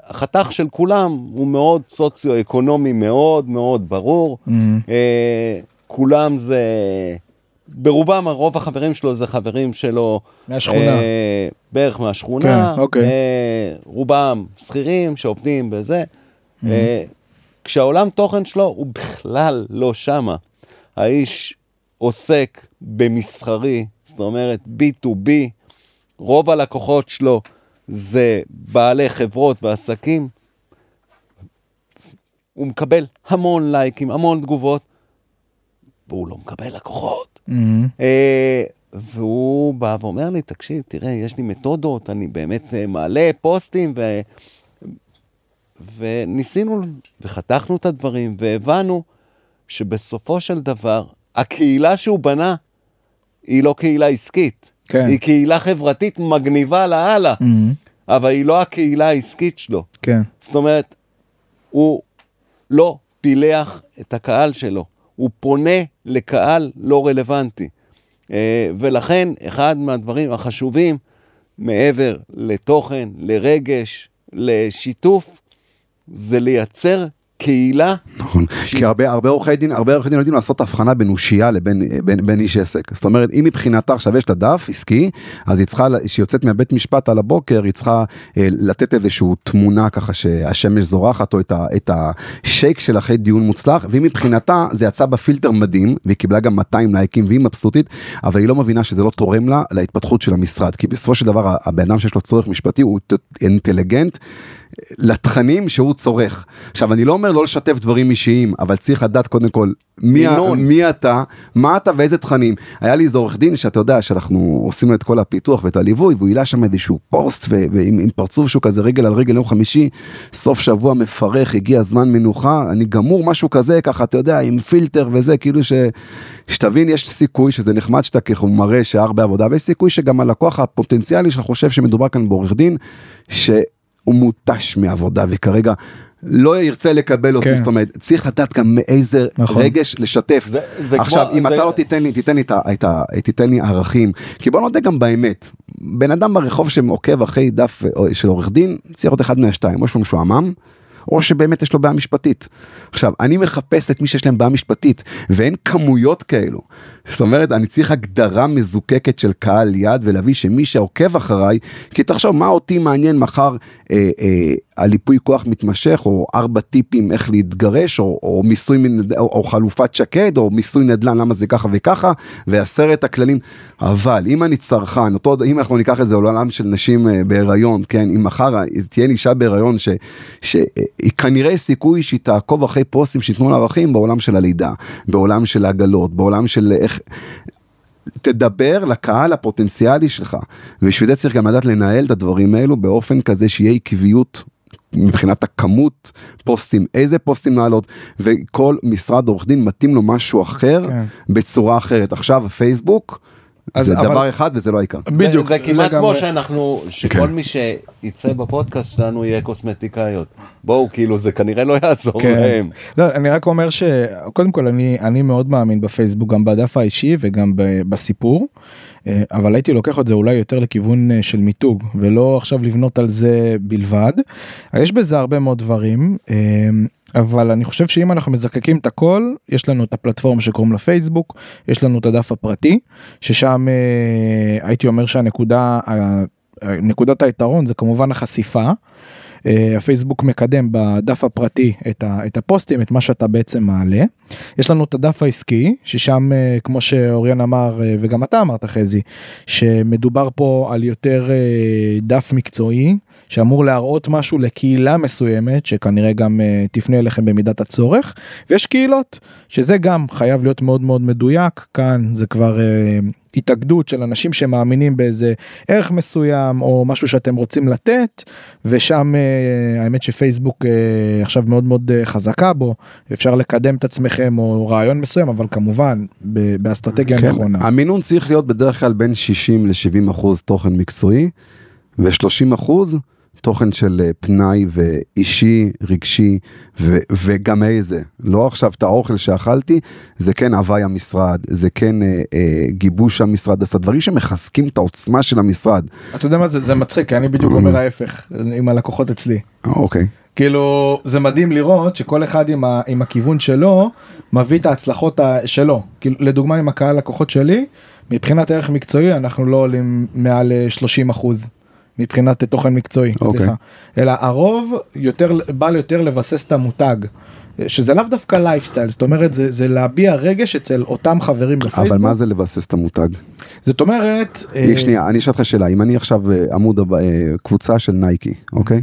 החתך של כולם הוא מאוד סוציו-אקונומי, מאוד מאוד ברור. Mm-hmm. אה, כולם זה, ברובם, רוב החברים שלו זה חברים שלו. מהשכונה. אה, בערך מהשכונה. כן, אוקיי. אה, רובם שכירים שעובדים בזה. Mm-hmm. אה, כשהעולם תוכן שלו הוא בכלל לא שמה. האיש עוסק במסחרי, זאת אומרת B2B, רוב הלקוחות שלו זה בעלי חברות ועסקים, הוא מקבל המון לייקים, המון תגובות, והוא לא מקבל לקוחות. Mm-hmm. אה, והוא בא ואומר לי, תקשיב, תראה, יש לי מתודות, אני באמת אה, מעלה פוסטים, ו... וניסינו, וחתכנו את הדברים, והבנו שבסופו של דבר, הקהילה שהוא בנה היא לא קהילה עסקית. כן. היא קהילה חברתית מגניבה לאללה, mm-hmm. אבל היא לא הקהילה העסקית שלו. כן. זאת אומרת, הוא לא פילח את הקהל שלו, הוא פונה לקהל לא רלוונטי. אה, ולכן, אחד מהדברים החשובים, מעבר לתוכן, לרגש, לשיתוף, זה לייצר קהילה. נכון, ש... כי הרבה הרבה עורכי דין הרבה עורכי דין יודעים לעשות הבחנה בין אושייה לבין בין, בין איש עסק זאת אומרת אם מבחינתה עכשיו יש לה דף עסקי אז היא צריכה שהיא יוצאת מהבית משפט על הבוקר היא צריכה אה, לתת איזושהי תמונה ככה שהשמש זורחת או את, ה, את השייק של אחרי דיון מוצלח ואם מבחינתה זה יצא בפילטר מדהים והיא קיבלה גם 200 לייקים והיא מבסוטית אבל היא לא מבינה שזה לא תורם לה להתפתחות של המשרד כי בסופו של דבר הבן אדם שיש לו צורך משפטי הוא אינטליגנט. לתכנים שהוא צורך. עכשיו אני לא אומר לא לשתף דברים אישיים אבל צריך לדעת קודם כל מי, ה, מי אתה מה אתה ואיזה תכנים היה לי איזה עורך דין שאתה יודע שאנחנו עושים לו את כל הפיתוח ואת הליווי והוא העלה שם איזשהו פוסט ו- ועם פרצוף שהוא כזה רגל על רגל יום חמישי סוף שבוע מפרך הגיע זמן מנוחה אני גמור משהו כזה ככה אתה יודע עם פילטר וזה כאילו ש... שתבין יש סיכוי שזה נחמד שאתה ככה מראה שהרבה עבודה ויש סיכוי שגם הלקוח הפוטנציאלי שלך חושב שמדובר כאן בעורך דין. ש... הוא מותש מעבודה וכרגע לא ירצה לקבל אותי, כן. זאת אומרת, צריך לדעת גם מאיזה נכון. רגש לשתף. זה, זה עכשיו, כמו, אם זה... אתה לא תיתן לי, תיתן לי, את את תיתן לי ערכים, כי בוא נודה גם באמת, בן אדם ברחוב שעוקב אחרי דף של עורך דין, צריך להיות אחד מהשתיים, או שהוא משועמם, או שבאמת יש לו בעיה משפטית. עכשיו, אני מחפש את מי שיש להם בעיה משפטית, ואין כמויות כאלו. זאת אומרת, אני צריך הגדרה מזוקקת של קהל יד ולהביא שמי שעוקב אחריי, כי תחשוב מה אותי מעניין מחר אה, אה, על ייפוי כוח מתמשך, או ארבע טיפים איך להתגרש, או, או מיסוי, או, או חלופת שקד, או מיסוי נדל"ן, למה זה ככה וככה, ועשרת הכללים. אבל אם אני צרכן, אותו, אם אנחנו ניקח את זה לעולם של נשים אה, בהיריון, כן, אם מחר תהיה אישה בהיריון, שהיא כנראה סיכוי שהיא תעקוב אחרי פוסטים שייתנו לה ערכים בעולם של הלידה, בעולם של העגלות, בעולם של איך... תדבר לקהל הפוטנציאלי שלך, ובשביל זה צריך גם לדעת לנהל את הדברים האלו באופן כזה שיהיה עקביות מבחינת הכמות פוסטים, איזה פוסטים לעלות, וכל משרד עורך דין מתאים לו משהו אחר כן. בצורה אחרת. עכשיו פייסבוק, אז זה אבל- דבר אחד וזה לא העיקר. זה- בדיוק, זה כמעט לגמרי. כמו שאנחנו, שכל כן. מי שיצפה בפודקאסט שלנו יהיה קוסמטיקאיות. בואו, כאילו, זה כנראה לא יעזור כן. להם. לא, אני רק אומר שקודם כל אני אני מאוד מאמין בפייסבוק גם בדף האישי וגם ב- בסיפור אה, אבל הייתי לוקח את זה אולי יותר לכיוון אה, של מיתוג ולא עכשיו לבנות על זה בלבד. יש בזה הרבה מאוד דברים אה, אבל אני חושב שאם אנחנו מזקקים את הכל יש לנו את הפלטפורמה שקוראים לה פייסבוק יש לנו את הדף הפרטי ששם אה, הייתי אומר שהנקודה. ה- נקודת היתרון זה כמובן החשיפה. אה, הפייסבוק מקדם בדף הפרטי את, ה, את הפוסטים, את מה שאתה בעצם מעלה. יש לנו את הדף העסקי, ששם, אה, כמו שאוריאן אמר, אה, וגם אתה אמרת חזי, שמדובר פה על יותר דף מקצועי, שאמור להראות משהו לקהילה מסוימת, שכנראה גם תפנה אליכם במידת הצורך, ויש קהילות, שזה גם חייב להיות מאוד מאוד מדויק, כאן זה כבר... התאגדות של אנשים שמאמינים באיזה ערך מסוים או משהו שאתם רוצים לתת ושם אה, האמת שפייסבוק אה, עכשיו מאוד מאוד אה, חזקה בו אפשר לקדם את עצמכם או רעיון מסוים אבל כמובן באסטרטגיה כן, נכונה. המינון צריך להיות בדרך כלל בין 60 ל-70 אחוז תוכן מקצועי ו-30 אחוז תוכן של אה, פנאי ואישי, רגשי ו- וגם איזה. לא עכשיו את האוכל שאכלתי, זה כן הוואי המשרד, זה כן אה, אה, גיבוש המשרד, זה דברים שמחזקים את העוצמה של המשרד. אתה יודע מה זה זה מצחיק אני בדיוק אומר ההפך עם הלקוחות אצלי. אוקיי. כאילו זה מדהים לראות שכל אחד עם, ה, עם הכיוון שלו מביא את ההצלחות ה- שלו. כאילו לדוגמה עם הקהל לקוחות שלי מבחינת ערך מקצועי אנחנו לא עולים מעל אה, 30 אחוז. מבחינת תוכן מקצועי, אוקיי. סליחה. אלא הרוב יותר בא יותר לבסס את המותג. שזה לאו דווקא לייפסטייל, זאת אומרת זה, זה להביע רגש אצל אותם חברים בפייסבוק. אבל מה זה לבסס את המותג? זאת אומרת, אה, שנייה, אני אשאל אותך שאלה, אם אני עכשיו אה, עמוד אה, קבוצה של נייקי, אוקיי?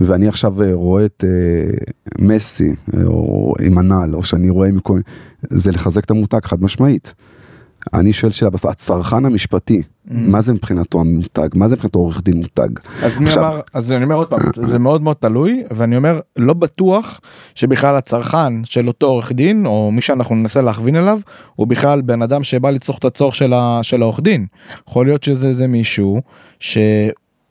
ואני עכשיו אה, רואה את אה, מסי, או עם הנעל, או שאני רואה מכל... זה לחזק את המותג חד משמעית. אני שואל שאלה, בסוף, הצרכן המשפטי, מה זה מבחינתו המותג? מה זה מבחינתו עורך דין מותג? אז מי עכשיו- אמר, אז אני אומר עוד פעם, זה מאוד מאוד תלוי, ואני אומר, לא בטוח שבכלל הצרכן של אותו עורך דין, או מי שאנחנו ננסה להכווין אליו, הוא בכלל בן אדם שבא לצרוך את הצורך של, ה, של העורך דין. יכול להיות שזה איזה מישהו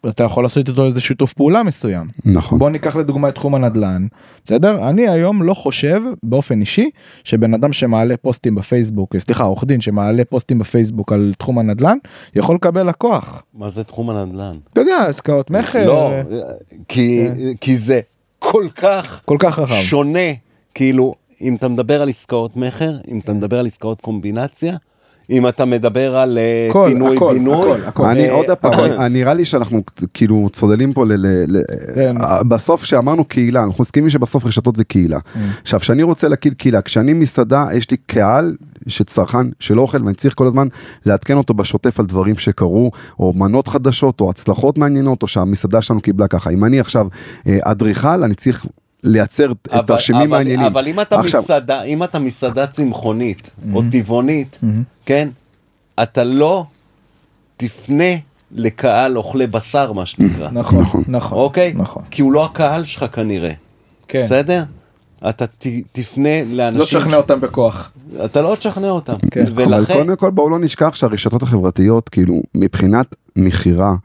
שאתה יכול לעשות איתו איזה שיתוף פעולה מסוים. נכון. בוא ניקח לדוגמה את תחום הנדל"ן, בסדר? אני היום לא חושב באופן אישי שבן אדם שמעלה פוסטים בפייסבוק, סליחה, עורך דין שמעלה פוסטים בפייסבוק על תחום הנדל"ן, יכול לקבל לקוח. מה זה תחום הנדל"ן? אתה יודע, עסקאות מכר. לא, כי, כי זה כל כך כל כך רחב. שונה, כאילו, אם אתה מדבר על עסקאות מכר, אם אתה מדבר על עסקאות קומבינציה, אם אתה מדבר על אה, פינוי הכל, בינוי, הכל, הכל. אני עוד פעם, אני- נראה לי שאנחנו כאילו צוללים פה ל... ל- ל- כן. אה, בסוף שאמרנו קהילה, אנחנו מסכימים שבסוף רשתות זה קהילה. עכשיו, כשאני רוצה להקים קהילה, כשאני מסעדה, יש לי קהל שצרכן שלא אוכל ואני צריך כל הזמן לעדכן אותו בשוטף על דברים שקרו, או מנות חדשות, או הצלחות מעניינות, או שהמסעדה שלנו קיבלה ככה. אם אני עכשיו אה, אדריכל, אני צריך לייצר את אבל- תרשימים אבל- מעניינים. אבל אם אתה עכשיו- מסעדה, אם אתה מסעדה צמחונית או טבעונית, כן, אתה לא תפנה לקהל אוכלי בשר, מה שנקרא. נכון, נכון. אוקיי? נכון. כי הוא לא הקהל שלך כנראה. כן. בסדר? אתה ת, תפנה לאנשים... לא תשכנע אותם בכוח. אתה לא תשכנע אותם. כן. אבל ולכן... קודם כל בואו לא נשכח שהרשתות החברתיות כאילו מבחינת מכירה.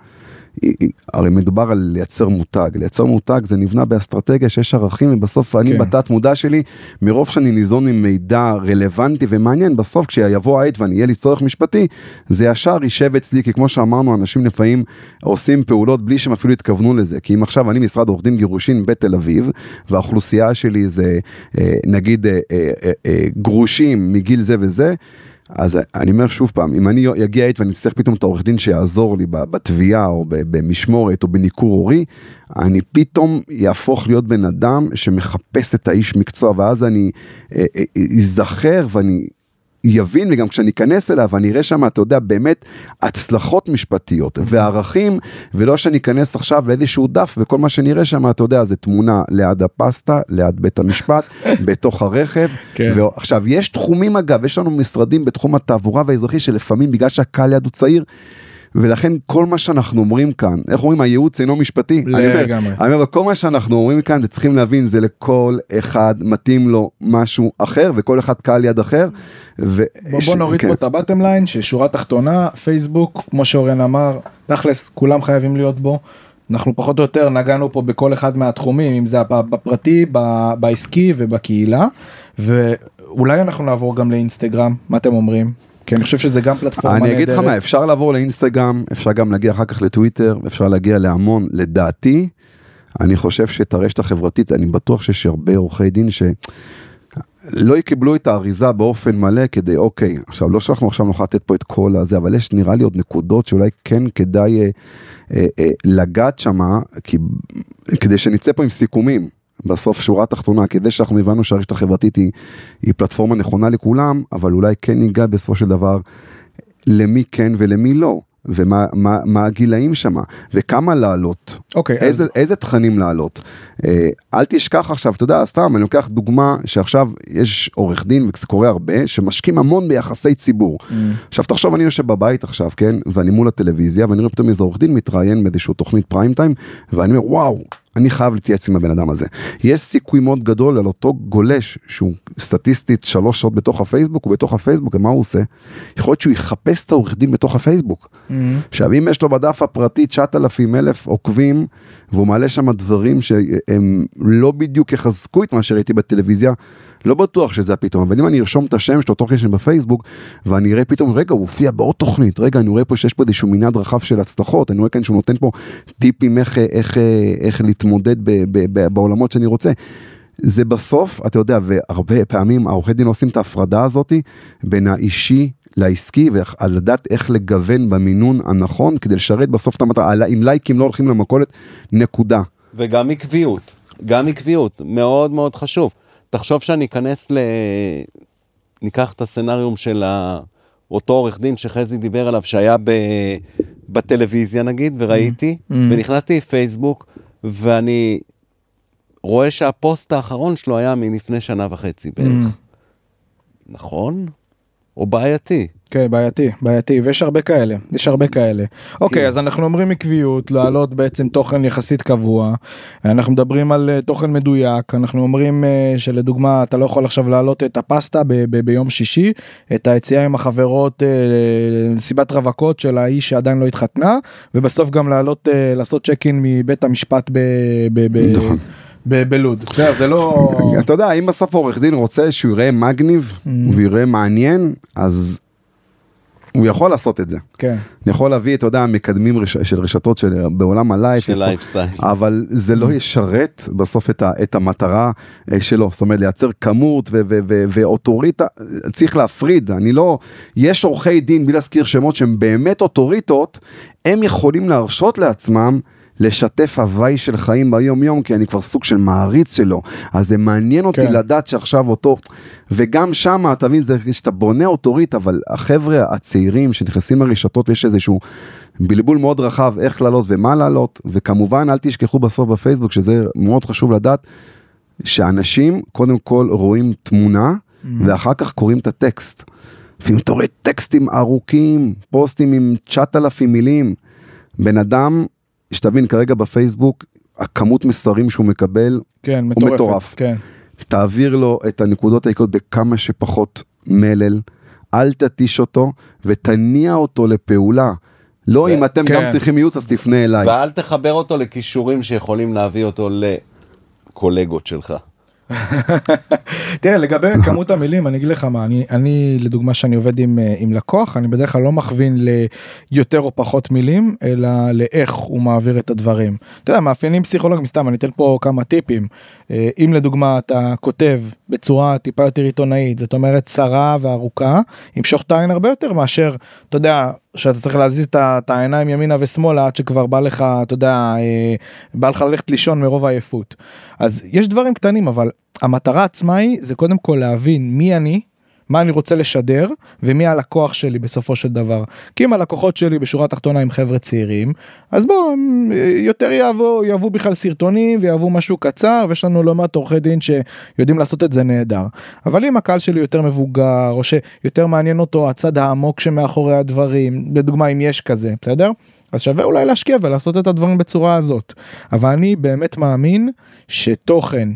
הרי מדובר על לייצר מותג, לייצר מותג זה נבנה באסטרטגיה שיש ערכים ובסוף אני כן. בתת מודע שלי מרוב שאני ניזון ממידע רלוונטי ומעניין בסוף כשיבוא העת ואני יהיה לי צורך משפטי זה ישר יישב אצלי כי כמו שאמרנו אנשים לפעמים עושים פעולות בלי שהם אפילו התכוונו לזה כי אם עכשיו אני משרד עורך דין גירושין בתל אביב והאוכלוסייה שלי זה אה, נגיד אה, אה, גרושים מגיל זה וזה. אז אני אומר שוב פעם, אם אני אגיע עת ואני אצטרך פתאום את העורך דין שיעזור לי בתביעה או במשמורת או בניכור הורי, אני פתאום יהפוך להיות בן אדם שמחפש את האיש מקצוע ואז אני אה, אה, אזכר ואני יבין וגם כשאני אכנס אליו ואני אראה שם אתה יודע באמת הצלחות משפטיות וערכים ולא שאני אכנס עכשיו לאיזשהו דף וכל מה שנראה שם אתה יודע זה תמונה ליד הפסטה ליד בית המשפט בתוך הרכב כן. ועכשיו יש תחומים אגב יש לנו משרדים בתחום התעבורה והאזרחי שלפעמים בגלל שהקהל ליד הוא צעיר ולכן כל מה שאנחנו אומרים כאן, איך אומרים, הייעוץ אינו משפטי. לגמרי. אני אומר, כל מה שאנחנו אומרים כאן, אתם צריכים להבין, זה לכל אחד מתאים לו משהו אחר, וכל אחד קהל יד אחר. ו... בוא, ש- בוא נוריד כן. פה את הבטם ליין ששורה תחתונה פייסבוק כמו שאורן אמר תכלס כולם חייבים להיות בו. אנחנו פחות או יותר נגענו פה בכל אחד מהתחומים אם זה בפרטי בעסקי ובקהילה ואולי אנחנו נעבור גם לאינסטגרם מה אתם אומרים כי אני חושב שזה גם פלטפורמה אני אגיד לך נהדרת. מה, אפשר לעבור לאינסטגרם, אפשר גם להגיע אחר כך לטוויטר, אפשר להגיע להמון, לדעתי, אני חושב שאת הרשת החברתית, אני בטוח שיש הרבה עורכי דין שלא יקבלו את האריזה באופן מלא כדי, אוקיי, עכשיו לא שאנחנו עכשיו נוכל לתת פה את כל הזה, אבל יש נראה לי עוד נקודות שאולי כן כדאי אה, אה, אה, לגעת שמה, כי, כדי שנצא פה עם סיכומים. בסוף שורה תחתונה, כדי שאנחנו הבנו שהרשת החברתית היא, היא פלטפורמה נכונה לכולם, אבל אולי כן ניגע בסופו של דבר למי כן ולמי לא, ומה מה, מה הגילאים שמה, וכמה לעלות, אוקיי איזה, אז איזה תכנים לעלות. אה, אל תשכח עכשיו, אתה יודע, סתם, אני לוקח דוגמה שעכשיו יש עורך דין, וזה קורה הרבה, שמשקיעים המון ביחסי ציבור. Mm. עכשיו תחשוב, אני יושב בבית עכשיו, כן, ואני מול הטלוויזיה, ואני רואה פתאום איזה עורך דין מתראיין באיזושהי תוכנית פריים טיים, ואני אומר, וואו, אני חייב להתייעץ עם הבן אדם הזה. יש סיכוי מאוד גדול על אותו גולש, שהוא סטטיסטית שלוש שעות בתוך הפייסבוק, הוא בתוך הפייסבוק, ומה הוא עושה? יכול להיות שהוא יחפש את העורך דין בתוך הפייסבוק. Mm. עכשיו אם יש לו בדף הפרטי 9,000 אלף עוקבים והוא מעלה שם דברים שהם לא בדיוק יחזקו את מה שראיתי בטלוויזיה, לא בטוח שזה הפתאום, אבל אם אני ארשום את השם תוך כדי שאני בפייסבוק ואני אראה פתאום, רגע הוא הופיע בעוד תוכנית, רגע אני רואה פה שיש פה איזשהו מנעד רחב של הצלחות, אני רואה כאן שהוא נותן פה טיפים איך, איך, איך להתמודד ב, ב, ב, בעולמות שאני רוצה. זה בסוף, אתה יודע, והרבה פעמים העורכי דין עושים את ההפרדה הזאתי בין האישי לעסקי ולדעת איך לגוון במינון הנכון כדי לשרת בסוף את המטרה, אם לייקים לא הולכים למכולת, נקודה. וגם עקביות, גם עקביות, מאוד מאוד חשוב. תחשוב שאני אכנס ל... ניקח את הסצנריום של ה... אותו עורך דין שחזי דיבר עליו, שהיה ב... בטלוויזיה נגיד, וראיתי, Mm. ונכנסתי לפייסבוק, ואני רואה שהפוסט האחרון שלו היה מלפני שנה וחצי בערך. Mm. נכון? או בעייתי? כן בעייתי בעייתי ויש הרבה כאלה יש הרבה כאלה אוקיי כן. אז אנחנו אומרים עקביות להעלות בעצם תוכן יחסית קבוע אנחנו מדברים על אה, תוכן מדויק אנחנו אומרים אה, שלדוגמה אתה לא יכול עכשיו להעלות את הפסטה ביום שישי את היציאה עם החברות אה, למסיבת רווקות של האיש שעדיין לא התחתנה ובסוף גם להעלות אה, לעשות צ'ק אין מבית המשפט ב- נכון. בלוד זה לא אתה יודע, אם בסוף העורך דין רוצה שהוא יראה מגניב Mm. ויראה מעניין, אז הוא יכול לעשות את זה. כן אני יכול להביא, אתה יודע, מקדמים רש... של רשתות של... בעולם ה life. של לייפסטייל. אבל זה לא ישרת בסוף את, ה, את המטרה אה, שלו, זאת אומרת לייצר כמות ו- ו- ו- ואוטוריטה, צריך להפריד, אני לא, יש עורכי דין, בלי להזכיר שמות שהם באמת אוטוריטות, הם יכולים להרשות לעצמם לשתף הווי של חיים ביום יום, כי אני כבר סוג של מעריץ שלו, אז זה מעניין אותי כן. לדעת שעכשיו אותו, וגם שם, אתה מבין, זה שאתה בונה אוטוריטה, אבל החבר'ה הצעירים שנכנסים לרשתות ויש איזשהו בלבול מאוד רחב איך לעלות ומה לעלות, וכמובן אל תשכחו בסוף בפייסבוק, שזה מאוד חשוב לדעת, שאנשים קודם כל רואים תמונה, ואחר כך קוראים את הטקסט. לפעמים אתה רואה טקסטים ארוכים, פוסטים עם 9,000 מילים. בן אדם, שתבין כרגע בפייסבוק, הכמות מסרים שהוא מקבל, כן מטורפת מטורף. כן תעביר לו את הנקודות העיקריות בכמה שפחות מלל, אל תתיש אותו ותניע אותו לפעולה. לא ו- אם אתם כן. גם צריכים ייעוץ אז תפנה אליי. ואל תחבר אותו לכישורים שיכולים להביא אותו לקולגות שלך. תראה לגבי כמות המילים אני אגיד לך מה אני אני לדוגמה שאני עובד עם אה, עם לקוח אני בדרך כלל לא מכווין ליותר או פחות מילים אלא לאיך הוא מעביר את הדברים. אתה יודע מאפיינים פסיכולוגיים סתם אני אתן פה כמה טיפים אם לדוגמה אתה כותב בצורה טיפה יותר עיתונאית זאת אומרת צרה וארוכה ימשוך את העין הרבה יותר מאשר אתה יודע שאתה צריך להזיז את העיניים ימינה ושמאלה עד שכבר בא לך אתה יודע אה, בא לך ללכת לישון מרוב העייפות. אז יש דברים קטנים אבל המטרה עצמה היא זה קודם כל להבין מי אני מה אני רוצה לשדר ומי הלקוח שלי בסופו של דבר. כי אם הלקוחות שלי בשורה התחתונה הם חבר'ה צעירים, אז בואו, יותר יאהבו, יאהבו בכלל סרטונים ויאהבו משהו קצר, ויש לנו לא מעט עורכי דין שיודעים לעשות את זה נהדר. אבל אם הקהל שלי יותר מבוגר, או שיותר מעניין אותו הצד העמוק שמאחורי הדברים, לדוגמה אם יש כזה, בסדר? אז שווה אולי להשקיע ולעשות את הדברים בצורה הזאת. אבל אני באמת מאמין שתוכן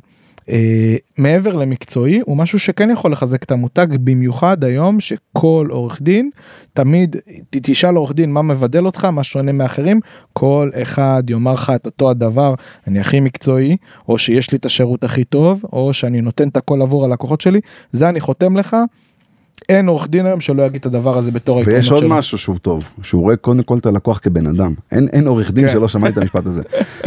מעבר למקצועי הוא משהו שכן יכול לחזק את המותג במיוחד היום שכל עורך דין תמיד תשאל עורך דין מה מבדל אותך מה שונה מאחרים כל אחד יאמר לך את אותו הדבר אני הכי מקצועי או שיש לי את השירות הכי טוב או שאני נותן את הכל עבור הלקוחות שלי זה אני חותם לך. אין עורך דין היום שלא יגיד את הדבר הזה בתור העקרונות ויש שלו. עוד משהו שהוא טוב, שהוא רואה קודם כל את הלקוח כבן אדם. אין, אין עורך דין כן. שלא שמע את המשפט הזה.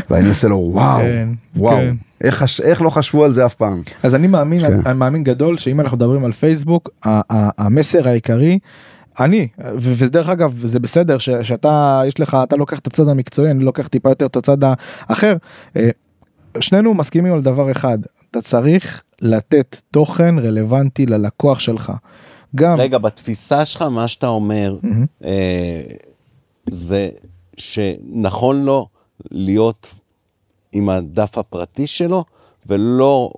ואני עושה לו וואו, כן, וואו, כן. איך, איך לא חשבו על זה אף פעם. אז אני מאמין, כן. אני מאמין גדול שאם אנחנו מדברים על פייסבוק, המסר העיקרי, אני, ודרך אגב, זה בסדר ש- שאתה, יש לך, אתה לוקח את הצד המקצועי, אני לוקח טיפה יותר את הצד האחר. אה, שנינו מסכימים על דבר אחד, אתה צריך לתת תוכן רלוונטי ללקוח שלך. גם, רגע, בתפיסה שלך, מה שאתה אומר, מהמם. אה, זה שנכון לו להיות עם הדף הפרטי שלו, ולא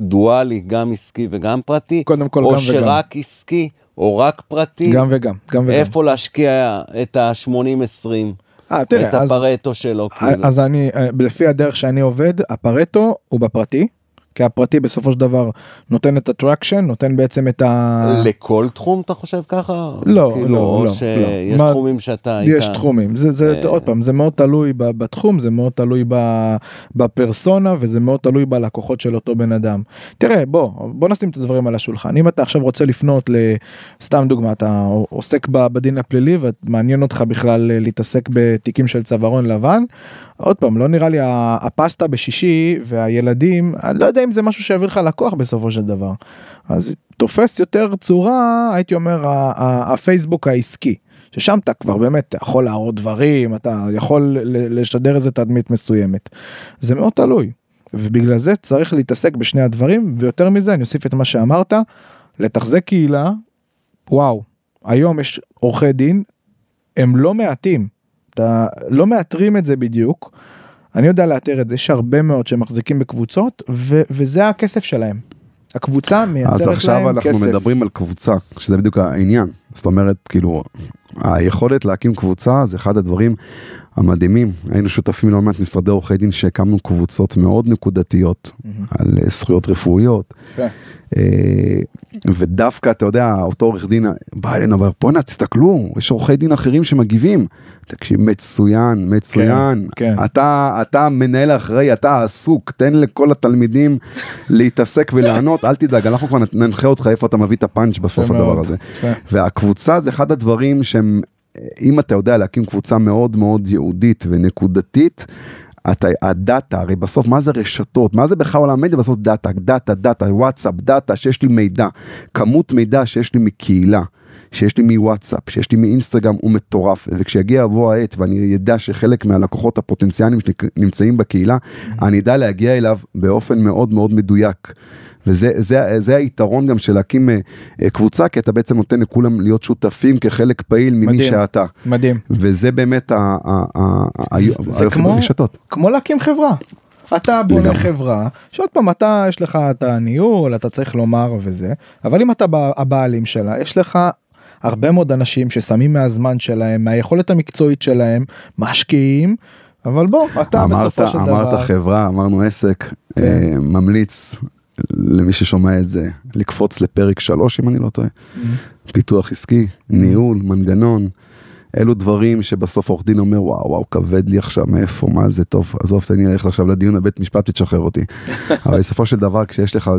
דואלי, גם עסקי וגם פרטי, קודם כל או גם וגם. שרק עסקי, או רק פרטי, גם וגם, גם וגם. איפה להשקיע את ה-80-20, אה, את אז- הפרטו שלו, כאילו. אז אני, אה, לפי הדרך שאני עובד, הפרטו הוא בפרטי, כי הפרטי בסופו של דבר נותן את ה traction, נותן בעצם את ה... לכל תחום אתה חושב ככה? לא, כאילו, לא, או לא, שיש לא. תחומים שאתה. יש תחומים זה זה אה. עוד פעם זה מאוד תלוי בתחום זה מאוד תלוי בפרסונה וזה מאוד תלוי בלקוחות של אותו בן אדם. תראה בוא בוא נשים את הדברים על השולחן אם אתה עכשיו רוצה לפנות לסתם דוגמא אתה עוסק בדין הפלילי ומעניין אותך בכלל אה, להתעסק בתיקים של צווארון לבן. עוד פעם לא נראה לי הפסטה בשישי והילדים אני לא יודע אם זה משהו שיביא לך לקוח בסופו של דבר. אז תופס יותר צורה הייתי אומר הפייסבוק העסקי. ששם אתה כבר באמת יכול להראות דברים אתה יכול לשדר איזה תדמית מסוימת. זה מאוד תלוי. ובגלל זה צריך להתעסק בשני הדברים ויותר מזה אני אוסיף את מה שאמרת לתחזק קהילה וואו היום יש עורכי דין הם לא מעטים אתה לא מאתרים את זה בדיוק. אני יודע לאתר את זה יש הרבה מאוד שמחזיקים בקבוצות ו- וזה הכסף שלהם. הקבוצה מייצרת אז להם עכשיו אנחנו כסף. מדברים על קבוצה, שזה בדיוק העניין. זאת אומרת, כאילו, היכולת להקים קבוצה זה אחד הדברים המדהימים. היינו שותפים ללא מעט משרדי עורכי דין שהקמנו קבוצות מאוד נקודתיות על אה, זכויות רפואיות. אה, ודווקא אתה יודע אותו עורך דין בא אלינו ואומר בואנה תסתכלו יש עורכי דין אחרים שמגיבים. תקשיב מצוין מצוין כן. אתה אתה מנהל אחראי אתה עסוק תן לכל התלמידים להתעסק ולענות אל תדאג אנחנו כבר ננחה אותך איפה אתה מביא את הפאנץ' בסוף הדבר מאוד, הזה. והקבוצה זה אחד הדברים שהם אם אתה יודע להקים קבוצה מאוד מאוד ייעודית ונקודתית. אתה, ה data, הרי בסוף מה זה רשתות, מה זה בכלל עולם מדיה, בסוף data, data, data, וואטסאפ, data, שיש לי מידע, כמות מידע שיש לי מקהילה, שיש לי מוואטסאפ, שיש לי מאינסטגרם הוא מטורף, וכשיגיע יבוא העת ואני אדע שחלק מהלקוחות הפוטנציאליים שנמצאים בקהילה, אני אדע להגיע אליו באופן מאוד מאוד מדויק. וזה זה, זה היתרון גם של להקים אה, אה, קבוצה, כי אתה בעצם נותן לכולם להיות שותפים כחלק פעיל ממי מדהים. שאתה. מדהים. וזה באמת ה- ה- ה- ה- זה- כמו-. כמו להקים חברה. אתה בונה לגמרי. חברה שעוד פעם אתה יש לך את הניהול אתה צריך לומר וזה אבל אם אתה הבעלים שלה יש לך הרבה מאוד אנשים ששמים מהזמן שלהם מהיכולת המקצועית שלהם משקיעים אבל בוא אתה אמרת, בסופו של אמרת דבר חברה, אמרנו עסק, כן. אה, ממליץ למי ששומע את זה, לקפוץ לפרק 3 אם אני לא טועה, Mm-hmm. פיתוח עסקי, ניהול, מנגנון, אלו דברים שבסוף עורך דין אומר וואו וואו כבד לי עכשיו מאיפה מה זה טוב עזוב תן לי ללכת עכשיו לדיון בבית משפט ותשחרר אותי. אבל בסופו של דבר כשיש לך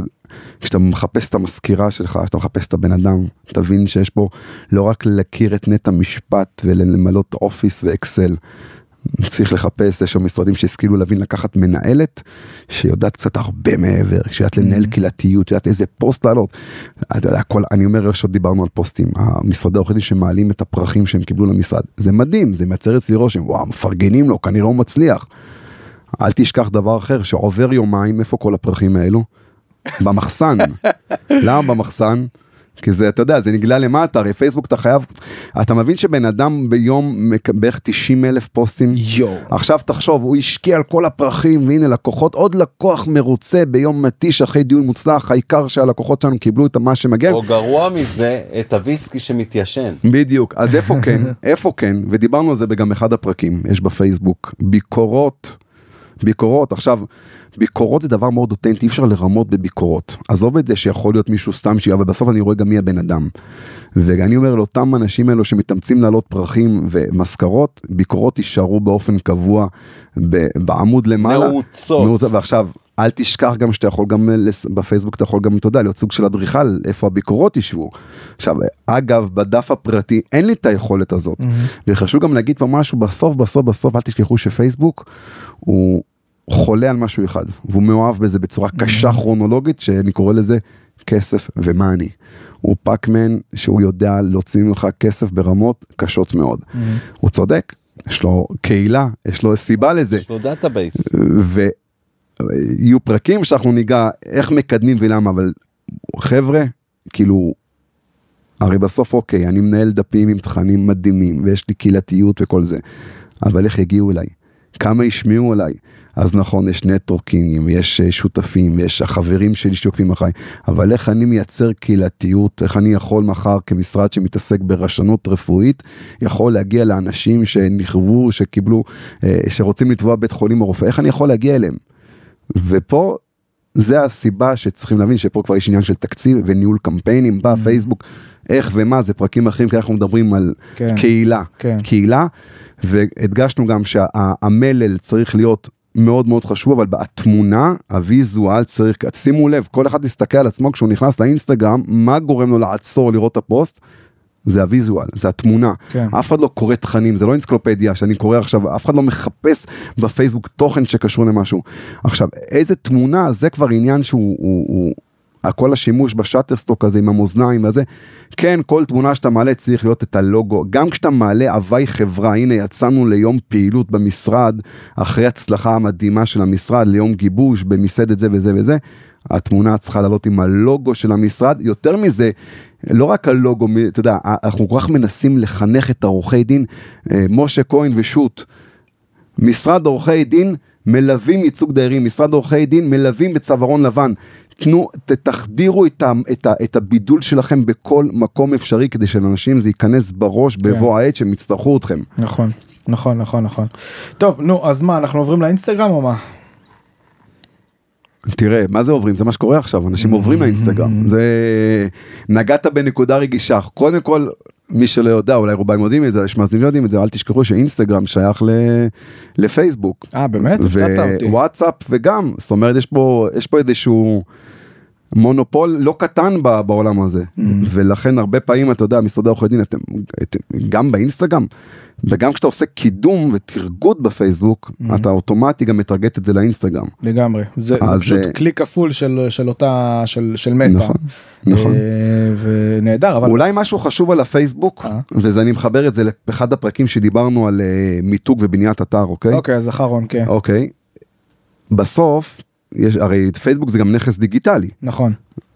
כשאתה מחפש את המזכירה שלך כשאתה מחפש את הבן אדם תבין שיש פה לא רק להכיר את נט המשפט ולמלות אופיס ואקסל. צריך לחפש, יש שם משרדים שהשכילו להבין לקחת מנהלת שיודעת קצת הרבה מעבר, שיודעת לנהל קהילתיות, יודעת איזה פוסט לעלות. אתה יודע, אני אומר, יש עוד דיברנו על פוסטים, המשרדי עורכי דין שמעלים את הפרחים שהם קיבלו למשרד, זה מדהים, זה מייצר אצלי רושם, וואו, מפרגנים לו, כנראה הוא מצליח. אל תשכח דבר אחר, שעובר יומיים, איפה כל הפרחים האלו? במחסן. למה במחסן? כי זה, אתה יודע, זה נגלה למטה, הרי פייסבוק אתה חייב, אתה מבין שבן אדם ביום בערך 90 אלף פוסטים, יואו. עכשיו תחשוב, הוא השקיע על כל הפרחים, והנה לקוחות, עוד לקוח מרוצה ביום מתיש אחרי דיון מוצלח, העיקר שהלקוחות שלנו קיבלו את מה שמגיע. או גרוע מזה, את הוויסקי שמתיישן. בדיוק, אז איפה כן, איפה כן, ודיברנו על זה בגם אחד הפרקים, יש בפייסבוק, ביקורות, ביקורות, עכשיו, ביקורות זה דבר מאוד אותנטי, אי אפשר לרמות בביקורות. עזוב את זה שיכול להיות מישהו סתם שיהיה, אבל בסוף אני רואה גם מי הבן אדם. ואני אומר לאותם אנשים האלו שמתאמצים להעלות פרחים ומזכרות, ביקורות יישארו באופן קבוע בעמוד למעלה. נעוצות. נעוצות. ועכשיו, אל תשכח גם שאתה יכול גם, לס- בפייסבוק אתה יכול גם, אתה יודע, להיות סוג של אדריכל, איפה הביקורות ישבו. עכשיו, אגב, בדף הפרטי אין לי את היכולת הזאת. וחשוב גם להגיד פה משהו, בסוף, בסוף, בסוף, אל תשכחו שפייסבוק הוא חולה על משהו אחד, והוא מאוהב בזה בצורה קשה כרונולוגית, שאני קורא לזה כסף ו money. הוא פאקמן שהוא יודע להוציא ממך כסף ברמות קשות מאוד. הוא צודק, יש לו קהילה, יש לו סיבה לזה. יש לו database. ויהיו פרקים שאנחנו ניגע איך מקדמים ולמה, אבל חבר'ה, כאילו, הרי בסוף אוקיי, אני מנהל דפים עם תכנים מדהימים, ויש לי קהילתיות וכל זה, אבל איך יגיעו אליי? כמה ישמעו עליי? אז נכון, יש נטוורקינגים, יש אה, שותפים, יש החברים שלי שעוקבים אחריי, אבל איך אני מייצר קהילתיות, איך אני יכול מחר כמשרד שמתעסק ברשנות רפואית, יכול להגיע לאנשים שנכוו, שקיבלו, אה, שרוצים לתבוע בית חולים או רופא, איך אני יכול להגיע אליהם? ופה זה הסיבה שצריכים להבין שפה כבר יש עניין של תקציב וניהול קמפיינים בפייסבוק, איך ומה זה פרקים אחרים כי אנחנו מדברים על כן. קהילה, כן. קהילה, והדגשנו גם שהמלל צריך להיות מאוד מאוד חשוב אבל בתמונה הוויזואל צריך שימו לב כל אחד יסתכל על עצמו כשהוא נכנס לאינסטגרם מה גורם לו לעצור לראות את הפוסט. זה הוויזואל, זה התמונה. כן. אף אחד לא קורא תכנים, זה לא אנציקלופדיה שאני קורא עכשיו, אף אחד לא מחפש בפייסבוק תוכן שקשור למשהו. עכשיו, איזה תמונה, זה כבר עניין שהוא, הוא, הוא, כל השימוש בשאטרסטוק הזה עם המאזניים וזה, כן, כל תמונה שאתה מעלה צריך להיות את הלוגו, גם כשאתה מעלה הוואי חברה, הנה יצאנו ליום פעילות במשרד, אחרי הצלחה המדהימה של המשרד, ליום גיבוש במסעדת זה וזה וזה, התמונה צריכה לעלות עם הלוגו של המשרד, יותר מזה, לא רק הלוגו, אתה יודע, אנחנו כל כך מנסים לחנך את העורכי דין, אה, משה כהן ושות', משרד עורכי דין מלווים ייצוג דיירים, משרד עורכי דין מלווים בצווארון לבן. תנו, תחדירו את, ה, את, ה, את הבידול שלכם בכל מקום אפשרי כדי שלאנשים זה ייכנס בראש בבוא העת שהם יצטרכו אתכם. נכון, נכון, נכון, נכון. טוב, נו, אז מה, אנחנו עוברים לאינסטגרם או מה? תראה, מה זה עוברים? זה מה שקורה עכשיו, אנשים עוברים לאינסטגרם. זה... נגעת בנקודה רגישה. קודם כל, מי שלא יודע, אולי רובם יודעים את זה, יש מאזינים לא יודעים את זה, אל תשכחו שאינסטגרם שייך ל... לפייסבוק. אה, באמת? הפתעת אותי. ווואטסאפ וגם, זאת אומרת, יש פה, יש פה איזשהו מונופול לא קטן ב- בעולם הזה. Mm-hmm. ולכן הרבה פעמים, אתה יודע, משרדי עורכי דין, אתם, אתם, גם באינסטגרם, וגם כשאתה עושה קידום ותרגות בפייסבוק, Mm-hmm. אתה אוטומטי גם מטרגט את זה לאינסטגרם. לגמרי. זה, זה אז, פשוט אה, כלי כפול של, של אותה, של, של מטא. נכון, נכון. אה, ונהדר, אבל... אולי משהו חשוב על הפייסבוק, אה. וזה אני מחבר את זה לאחד הפרקים שדיברנו על אה, מיתוג ובניית אתר, אוקיי? אוקיי, אז אחרון, כן. אוקיי. בסוף, יש, הרי פייסבוק זה גם נכס דיגיטלי, נכון.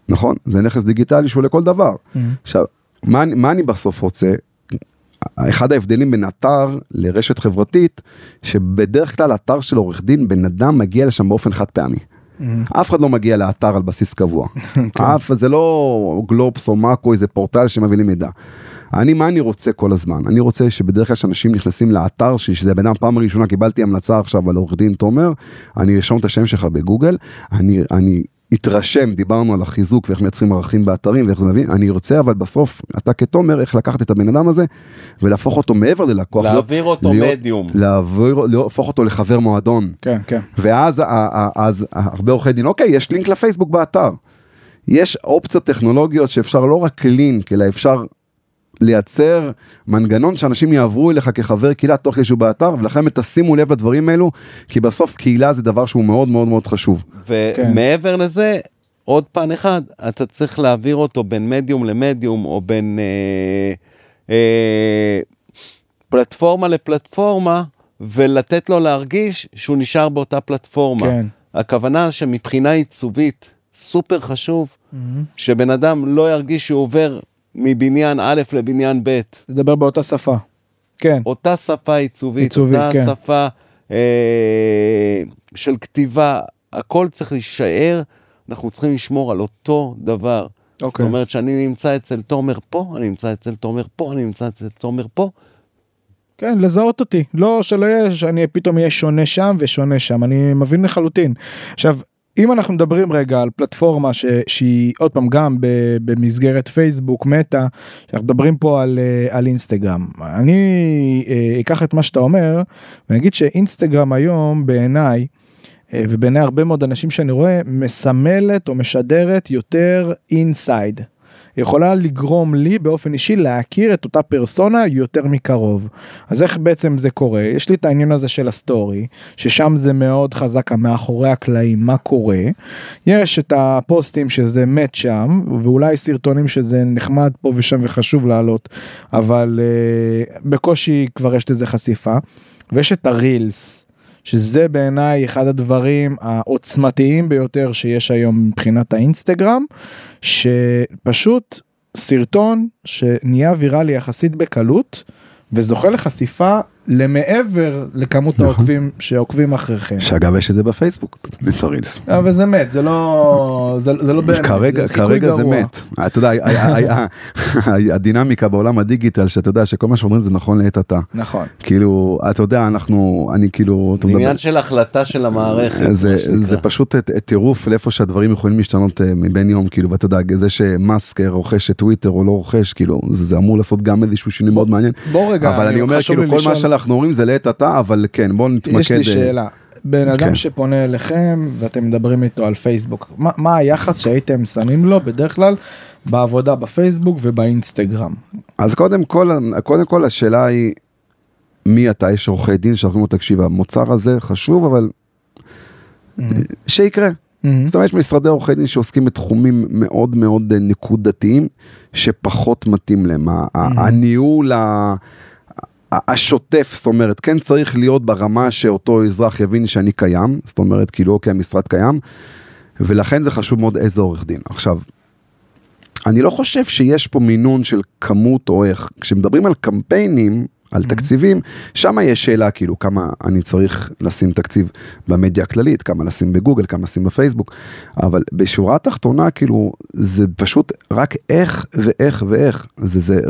נכון? זה נכס דיגיטלי שהוא לכל דבר. עכשיו, מה, מה אני בסוף רוצה? אחד ההבדלים בין אתר לרשת חברתית, שבדרך כלל אתר של עורך דין, בן אדם מגיע לשם באופן חד פעמי. אף אחד לא מגיע לאתר על בסיס קבוע. אף, זה לא גלובס או מאקו, איזה פורטל שמביא לי מידע. אני, מה אני רוצה כל הזמן? אני רוצה שבדרך כלל שאנשים נכנסים לאתר שלי, שזה הבן אדם פעם ראשונה, קיבלתי המלצה עכשיו על עורך דין תומר, אני ארשום את השם שלך בגוגל, אני, אני התרשם, דיברנו על החיזוק ואיך מייצרים ערכים באתרים ואיך זה מבין, אני רוצה אבל בסוף, אתה כתומר, איך לקחת את הבן אדם הזה ולהפוך אותו מעבר ללקוח. להעביר להיות- אותו להיות- מדיום. להעביר, להפוך אותו לחבר מועדון. כן, כן. ואז ה- ה- אז הרבה עורכי דין, אוקיי, יש לינק לפייסבוק באתר. יש אופציות טכנולוגיות שאפשר לא רק לינק, אלא אפשר לייצר מנגנון שאנשים יעברו אליך כחבר קהילה תוך כדי שהוא באתר, ולכן תשימו לב לדברים האלו, כי בסוף קהילה זה דבר שהוא מאוד מאוד מאוד חשוב. ומעבר לזה, עוד פן אחד, אתה צריך להעביר אותו בין מדיום למדיום, או בין אה, אה, פלטפורמה לפלטפורמה, ולתת לו להרגיש שהוא נשאר באותה פלטפורמה. כן. הכוונה שמבחינה עיצובית, סופר חשוב, שבן אדם לא ירגיש שהוא עובר מבניין א' לבניין ב'. לדבר באותה שפה. כן. אותה שפה עיצובית, עיצובית, אותה כן. שפה אה, של כתיבה, הכל צריך להישאר, אנחנו צריכים לשמור על אותו דבר. זאת אוקיי. אומרת שאני נמצא אצל תומר פה, אני נמצא אצל תומר פה, אני נמצא אצל תומר פה. כן, לזהות אותי. לא שלא יהיה שאני פתאום אהיה שונה שם ושונה שם, אני מבין לחלוטין. עכשיו, אם אנחנו מדברים רגע על פלטפורמה ש, שהיא עוד פעם גם ב, במסגרת פייסבוק, מטא, אנחנו מדברים פה על, אה, על אינסטגרם. אני אה, אקח את מה שאתה אומר ואני אגיד שאינסטגרם היום בעיניי, אה, ובעיני הרבה מאוד אנשים שאני רואה, מסמלת או משדרת יותר inside. יכולה לגרום לי באופן אישי להכיר את אותה פרסונה יותר מקרוב. אז איך בעצם זה קורה? יש לי את העניין הזה של הסטורי, ששם זה מאוד חזק מאחורי הקלעים, מה קורה. יש את הפוסטים שזה מת שם, ואולי סרטונים שזה נחמד פה ושם וחשוב לעלות, אבל uh, בקושי כבר יש לזה חשיפה. ויש את הרילס. שזה בעיניי אחד הדברים העוצמתיים ביותר שיש היום מבחינת האינסטגרם, שפשוט סרטון שנהיה ויראלי יחסית בקלות וזוכה לחשיפה למעבר לכמות נכון. העוקבים שעוקבים אחריכם. שאגב יש את זה בפייסבוק, את הרילס. אבל זה מת, זה לא, זה, זה לא באמת, כרגע, זה חיקוי כרגע זה. מת. אתה יודע, ה- ה- ה- ה- הדינמיקה בעולם הדיגיטל, שאתה יודע שכל מה שאומרים זה נכון לעת עתה. נכון. כאילו, אתה יודע, אנחנו, אני כאילו, זה מדבר- עניין של החלטה של המערכת, זה. זה פשוט טירוף לאיפה שהדברים יכולים להשתנות אה, מבין יום כאילו ואתה יודע זה שמאסק אה, רוכש את טוויטר או לא רוכש כאילו זה, זה אמור לעשות גם איזשהו שינוי מאוד מעניין בוא רגע, אבל אני אומר חשוב כאילו כל מה לשאול- שאנחנו אומרים זה לעת עתה אבל כן בוא נתמקד. יש לי אה, שאלה. בן אדם כן. שפונה אליכם ואתם מדברים איתו על פייסבוק, מה, מה היחס שהייתם שמים לו בדרך כלל בעבודה בפייסבוק ובאינסטגרם? אז קודם כל קודם כל השאלה היא מי אתה יש עורכי דין שאומרים לו תקשיב המוצר הזה חשוב אבל שיקרה. זאת אומרת יש משרדי עורכי דין שעוסקים בתחומים מאוד מאוד נקודתיים שפחות מתאים להם. ה- הניהול ה- השוטף זאת אומרת כן צריך להיות ברמה שאותו אזרח יבין שאני קיים זאת אומרת כאילו אוקיי המשרד קיים ולכן זה חשוב מאוד איזה עורך דין. עכשיו אני לא חושב שיש פה מינון של כמות או איך. כשמדברים על קמפיינים, על תקציבים, שם יש שאלה כאילו כמה אני צריך לשים תקציב במדיה הכללית, כמה לשים בגוגל, כמה לשים בפייסבוק, אבל בשורה התחתונה כאילו זה פשוט רק איך ואיך ואיך, זה, זה,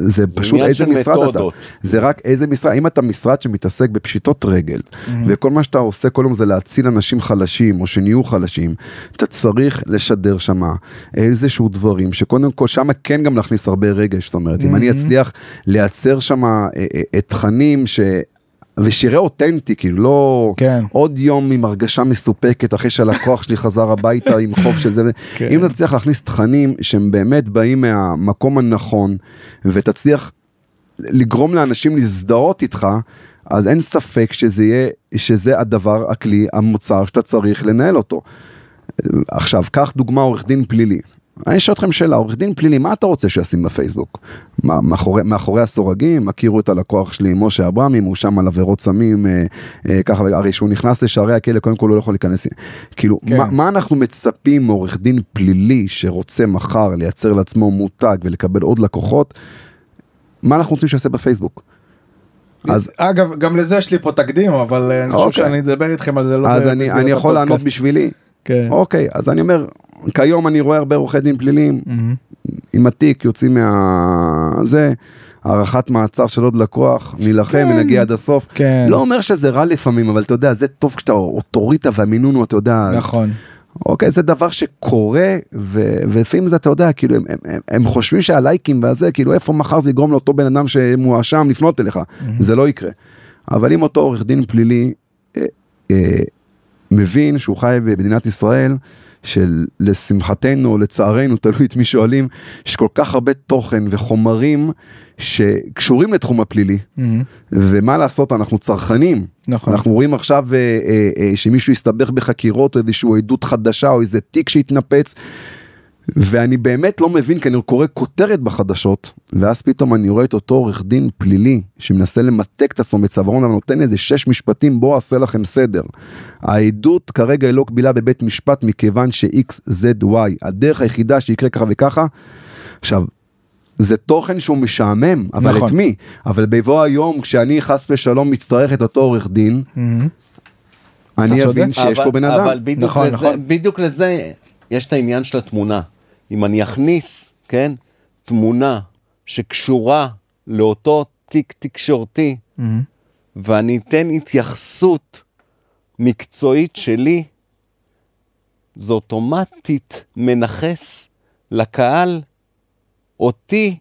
זה פשוט איזה משרד אתה. זה רק איזה משרד, אם אתה משרד שמתעסק בפשיטות רגל, וכל מה שאתה עושה כל יום זה להציל אנשים חלשים או שנהיו חלשים, אתה צריך לשדר שמה איזשהו דברים שקודם כל שמה כן גם להכניס הרבה רגש, זאת אומרת, אם אני אצליח לייצר שמה אה, אה, תכנים ש... ושירה אותנטי, כאילו לא כן. עוד יום עם הרגשה מסופקת אחרי שהלקוח שלי חזר הביתה עם חוב של זה, כן. אם תצליח להכניס תכנים שהם באמת באים מהמקום הנכון ותצליח לגרום לאנשים להזדהות איתך, אז אין ספק שזה יהיה, שזה הדבר, הכלי, המוצר שאתה צריך לנהל אותו. עכשיו, קח דוגמה עורך דין פלילי. אני אשאל אתכם שאלה, עורך דין פלילי, מה אתה רוצה שישים בפייסבוק? מה, מאחורי, מאחורי הסורגים, הכירו את הלקוח שלי, משה אברהמי, הוא שם על עבירות סמים, אה, אה, ככה, הרי שהוא נכנס לשערי הכלא, קודם כל הוא לא יכול להיכנס. כאילו, כן. מה, מה אנחנו מצפים מעורך דין פלילי שרוצה מחר לייצר לעצמו מותג ולקבל עוד לקוחות? מה אנחנו רוצים שיעשה בפייסבוק? אז, אגב, גם לזה יש לי פה תקדים, אבל אה, אני חושב אוקיי. שאני אדבר איתכם על זה לא אז אני, אני יכול לענות. בשבילי? כן. אוקיי, אז אני אומר, כיום אני רואה הרבה עורכי דין פליליים, מהמם. עם התיק יוצאים מה... זה, הארכת מעצר של עוד לקוח, נילחם כן. ונגיע עד הסוף. כן. לא אומר שזה רע לפעמים, אבל אתה יודע, זה טוב כשאתה אוטוריטה והמינון הוא, אתה יודע, נכון. אוקיי, זה דבר שקורה, ולפעמים זה, אתה יודע, כאילו, הם, הם, הם, הם חושבים שהלייקים והזה, כאילו, איפה מחר זה יגרום לאותו בן אדם שמואשם לפנות אליך, זה לא יקרה. אבל אם אותו עורך דין פלילי אה, אה, מבין שהוא חי במדינת ישראל, שלשמחתנו או לצערנו, תלוי את מי שואלים, יש כל כך הרבה תוכן וחומרים שקשורים לתחום הפלילי, מהמם. ומה לעשות, אנחנו צרכנים. נכון. אנחנו רואים עכשיו אה, אה, אה, שמישהו הסתבך בחקירות או איזושהי עדות חדשה או איזה תיק שהתנפץ. ואני באמת לא מבין כי אני קורא כותרת בחדשות ואז פתאום אני רואה את אותו עורך דין פלילי שמנסה למתק את עצמו בצווארון אבל נותן איזה שש משפטים בוא אעשה לכם סדר. העדות כרגע היא לא קבילה בבית משפט מכיוון ש-XZY הדרך היחידה שיקרה ככה וככה. עכשיו זה תוכן שהוא משעמם אבל נכון. את מי אבל בבוא היום כשאני חס ושלום מצטרך את אותו עורך דין אני צודק. אבין שיש פה אבל- בן אדם. אבל בדיוק, נכון, לזה, נכון. בדיוק לזה יש את העניין של התמונה. אם אני אכניס, כן, תמונה שקשורה לאותו תיק תקשורתי, ואני אתן התייחסות מקצועית שלי, זה אוטומטית מנכס לקהל אותי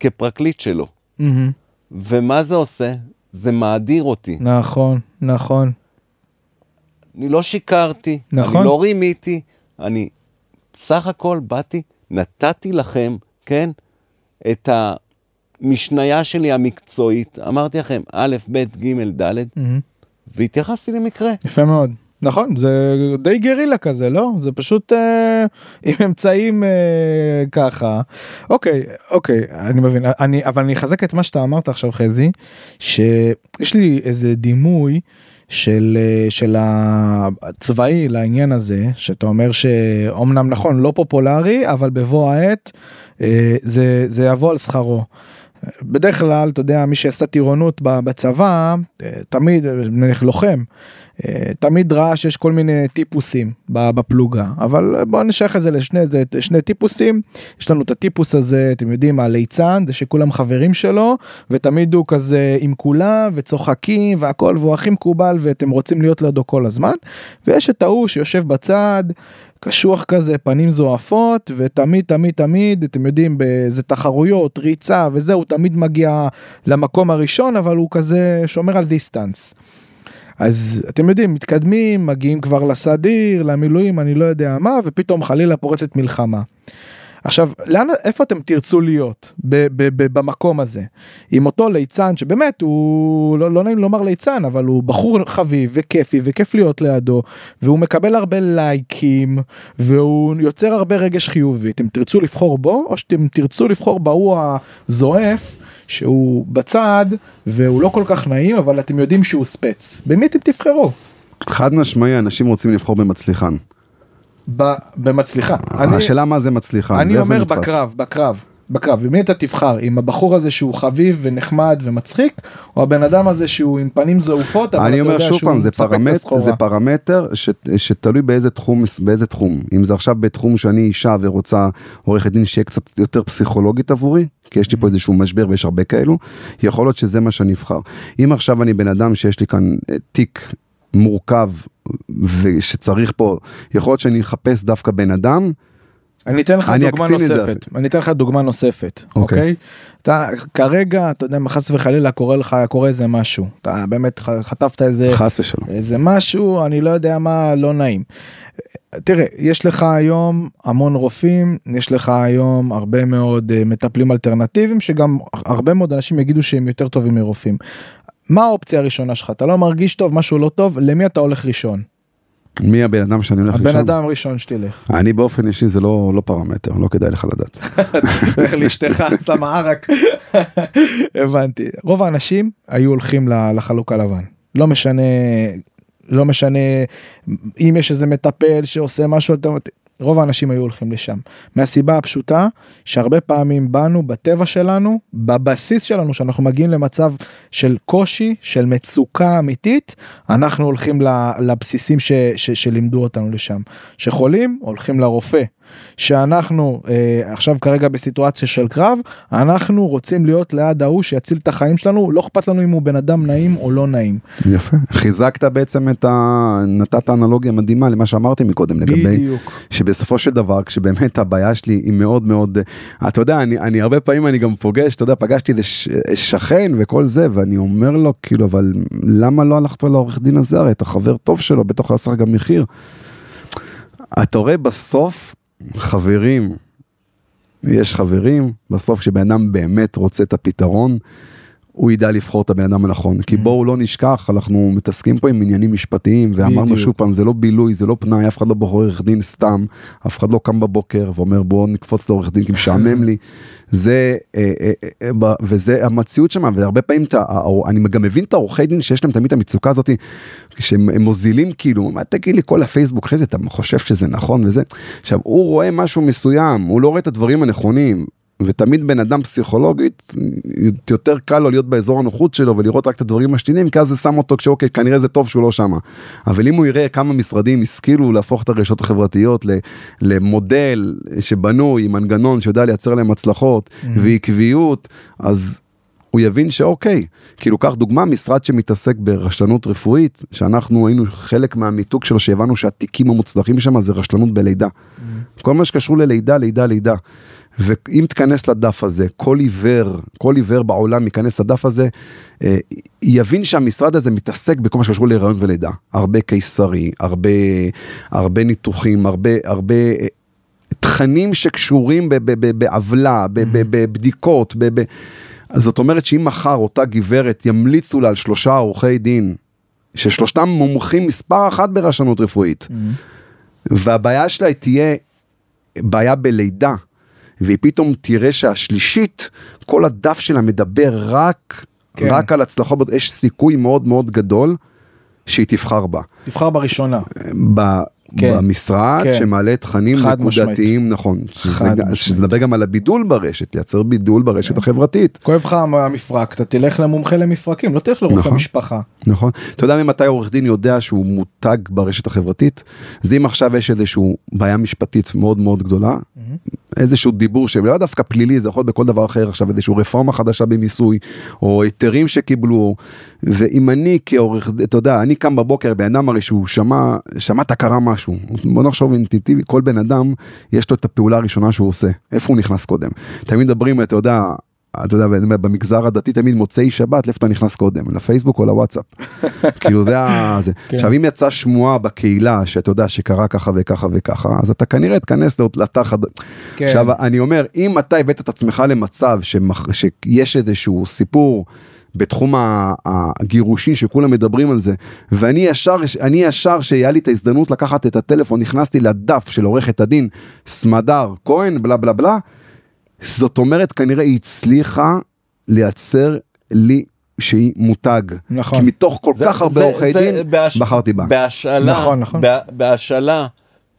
כפרקליט שלו. מהמם. ומה זה עושה? זה מאדיר אותי. נכון, נכון. אני לא שיקרתי, נכון. אני לא רימיתי, אני סך הכל באתי, נתתי לכם, כן, את המשניה שלי המקצועית, אמרתי לכם, א', ב', ג', ד', מהמם. והתייחסתי למקרה. יפה מאוד. נכון, זה די גרילה כזה, לא? זה פשוט אה, עם אמצעים אה, ככה. אוקיי, אוקיי, אני מבין, אני, אבל אני אחזק את מה שאתה אמרת עכשיו חזי, שיש לי איזה דימוי של, אה, של הצבאי לעניין הזה, שאתה אומר שאומנם נכון, לא פופולרי, אבל בבוא העת אה, זה, זה יבוא על שכרו. בדרך כלל, אתה יודע, מי שעשה טירונות בצבא, אה, תמיד, אה, נניח לוחם, אה, תמיד ראה שיש כל מיני טיפוסים בפלוגה, אבל בואו נשייך את זה לשני זה, שני טיפוסים, יש לנו את הטיפוס הזה, אתם יודעים, הליצן, זה שכולם חברים שלו, ותמיד הוא כזה עם כולם, וצוחקים והכל, והוא הכי מקובל, ואתם רוצים להיות לידו כל הזמן, ויש את ההוא שיושב בצד, קשוח כזה, פנים זועפות, ותמיד תמיד תמיד, אתם יודעים, באיזה תחרויות, ריצה וזה, הוא תמיד מגיע למקום הראשון, אבל הוא כזה שומר על דיסטנס. אז אתם יודעים, מתקדמים, מגיעים כבר לסדיר, למילואים, אני לא יודע מה, ופתאום חלילה פורצת מלחמה. עכשיו, לאן, איפה אתם תרצו להיות ב, ב, ב, במקום הזה? עם אותו ליצן, שבאמת הוא, לא, לא נעים לומר ליצן, אבל הוא בחור חביב וכיפי וכיף להיות לידו, והוא מקבל הרבה לייקים, והוא יוצר הרבה רגש חיובי. אתם תרצו לבחור בו, או שאתם תרצו לבחור בהוא הזועף, שהוא בצד, והוא לא כל כך נעים, אבל אתם יודעים שהוא ספץ. במי אתם תבחרו? חד משמעי אנשים רוצים לבחור במצליחן. במצליחה. אני- השאלה מה זה מצליחן. אני אומר. בקרב, בקרב, בקרב, עם מי אתה תבחר? עם הבחור הזה שהוא חביב ונחמד ומצחיק, או הבן אדם הזה שהוא עם פנים זעופות, אבל אני אתה אומר יודע שוב שהוא פעם זה מספק את הסחורה. זה פרמטר ש, שתלוי באיזה תחום באיזה תחום אם זה עכשיו בתחום שאני אישה ורוצה עורכת דין שיהיה קצת יותר פסיכולוגית עבורי כי יש לי פה איזשהו משבר ויש הרבה כאלו יכול להיות שזה מה שאני אבחר אם עכשיו אני בן אדם שיש לי כאן אה, תיק מורכב ושצריך פה יכול להיות שאני אחפש דווקא בן אדם אני אתן לך אני דוגמה נוספת, אני אתן לך דוגמה נוספת, אוקיי. אוקיי? אתה כרגע, אתה יודע, חס וחלילה קורה לך, קורה איזה משהו, אתה באמת חטפת איזה, חס ושלום. איזה משהו, אני לא יודע מה, לא נעים. תראה, יש לך היום המון רופאים, יש לך היום הרבה מאוד אה, מטפלים אלטרנטיביים, שגם הרבה מאוד אנשים יגידו שהם יותר טובים מרופאים. מה האופציה הראשונה שלך? אתה לא מרגיש טוב, משהו לא טוב, למי אתה הולך ראשון? מי הבן אדם שאני הולך הבן לשם? אדם הראשון שתלך. אני באופן אישי זה לא לא פרמטר לא כדאי לך לדעת. לך לאשתך שמה ערק. הבנתי. רוב האנשים היו הולכים לחלוק הלבן. לא משנה, לא משנה אם יש איזה מטפל שעושה משהו. רוב האנשים היו הולכים לשם. מהסיבה הפשוטה שהרבה פעמים באנו בטבע שלנו, בבסיס שלנו, שאנחנו מגיעים למצב של קושי, של מצוקה אמיתית, אנחנו הולכים לבסיסים ש, ש, שלימדו אותנו לשם. שחולים, הולכים לרופא. שאנחנו אה, עכשיו כרגע בסיטואציה של קרב, אנחנו רוצים להיות ליד ההוא שיציל את החיים שלנו, לא אכפת לנו אם הוא בן אדם נעים או לא נעים. יפה חיזקת בעצם את ה... נתת אנלוגיה מדהימה למה שאמרתי מקודם לגבי בדיוק. שבסופו של דבר כשבאמת הבעיה שלי היא מאוד מאוד אתה יודע אני אני הרבה פעמים אני גם פוגש אתה יודע פגשתי לש- שכן וכל זה ואני אומר לו כאילו אבל למה לא הלכת לעורך דין הזה הרי אתה חבר טוב שלו בטח עשה גם מחיר. אתה רואה בסוף חברים יש חברים בסוף כשבן אדם באמת רוצה את הפתרון. הוא ידע לבחור את הבן אדם הנכון. כי בואו לא נשכח, אנחנו מתעסקים פה עם עניינים משפטיים, ואמרנו. שוב פעם, זה לא בילוי, זה לא פנאי, אף אחד לא בוחר עורך דין סתם, אף אחד לא קם בבוקר ואומר בואו נקפוץ לעורך דין כי משעמם לי. זה, אה, אה, אה, וזה המציאות שם, והרבה פעמים אני גם מבין את העורכי דין שיש להם תמיד את המצוקה הזאת, שהם הם מוזילים כאילו, מה תגיד לי כל הפייסבוק אחרי זה, אתה חושב שזה נכון וזה. עכשיו, הוא רואה משהו מסוים, הוא לא רואה את הדברים הנכונים. ותמיד בן אדם פסיכולוגית יותר קל לו להיות באזור הנוחות שלו ולראות רק את הדברים השתינים כי אז זה שם אותו כשאוקיי כנראה זה טוב שהוא לא שמה. אבל אם הוא יראה כמה משרדים השכילו להפוך את הרשתות החברתיות למודל שבנוי עם מנגנון שיודע לייצר להם הצלחות ועקביות אז הוא יבין שאוקיי כאילו קח דוגמה משרד שמתעסק ברשלנות רפואית שאנחנו היינו חלק מהמיתוג שלו שהבנו שהתיקים המוצלחים שם זה רשלנות בלידה. כל מה שקשור ללידה לידה לידה. ואם תיכנס לדף הזה, כל עיוור, כל עיוור בעולם ייכנס לדף הזה, אה, יבין שהמשרד הזה מתעסק בכל מה שקשור להיריון ולידה. הרבה קיסרי, הרבה, הרבה ניתוחים, הרבה, הרבה אה, תכנים שקשורים בעוולה, בבדיקות, זאת אומרת שאם מחר אותה גברת ימליצו לה על שלושה עורכי דין, ששלושתם מומחים מספר אחת ברשלנות רפואית, והבעיה שלה תהיה בעיה בלידה, והיא פתאום תראה שהשלישית, כל הדף שלה מדבר רק, כן. רק על הצלחות, יש סיכוי מאוד מאוד גדול שהיא תבחר בה. תבחר בראשונה. ב... כן. במשרד כן. שמעלה תכנים נקודתיים נכון שזה, חד גם- שזה מדבר גם על הבידול ברשת לייצר בידול ברשת החברתית כואב לך המפרק, אתה תלך למומחה למפרקים, לא תלך לרופא נכון. משפחה. נכון אתה יודע ממתי עורך דין יודע שהוא מותג ברשת החברתית זה אם עכשיו יש איזשהו בעיה משפטית מאוד מאוד גדולה איזשהו דיבור שלא דווקא פלילי זה יכול להיות בכל דבר אחר עכשיו איזשהו רפורמה חדשה במיסוי או היתרים שקיבלו ואם אני כעורך אתה יודע אני קם בבוקר בן אדם הרי שהוא שמע שמעת קרה משהו בוא נחשוב אינטואיטיבי כל בן אדם יש לו את הפעולה הראשונה שהוא עושה איפה הוא נכנס קודם תמיד מדברים אתה יודע. אתה יודע, במגזר הדתי תמיד מוצאי שבת, לאיפה אתה נכנס קודם, לפייסבוק או לוואטסאפ. כאילו זה ה... זה. כן. עכשיו אם יצאה שמועה בקהילה שאתה יודע שקרה ככה וככה וככה, אז אתה כנראה תיכנס לאתר חד... כן. עכשיו אני אומר, אם אתה הבאת את עצמך למצב שמח... שיש איזשהו סיפור בתחום הגירושין שכולם מדברים על זה, ואני ישר, אני ישר שהיה לי את ההזדמנות לקחת את הטלפון, נכנסתי לדף של עורכת הדין סמדר כהן, בלה בלה בלה, זאת אומרת כנראה היא הצליחה לייצר לי שהיא מותג. נכון. כי מתוך כל זה- כך הרבה זה- עורכי זה דין, בהש- בחרתי בה. בהשאלה, נכון, נכון. בה- בהשאלה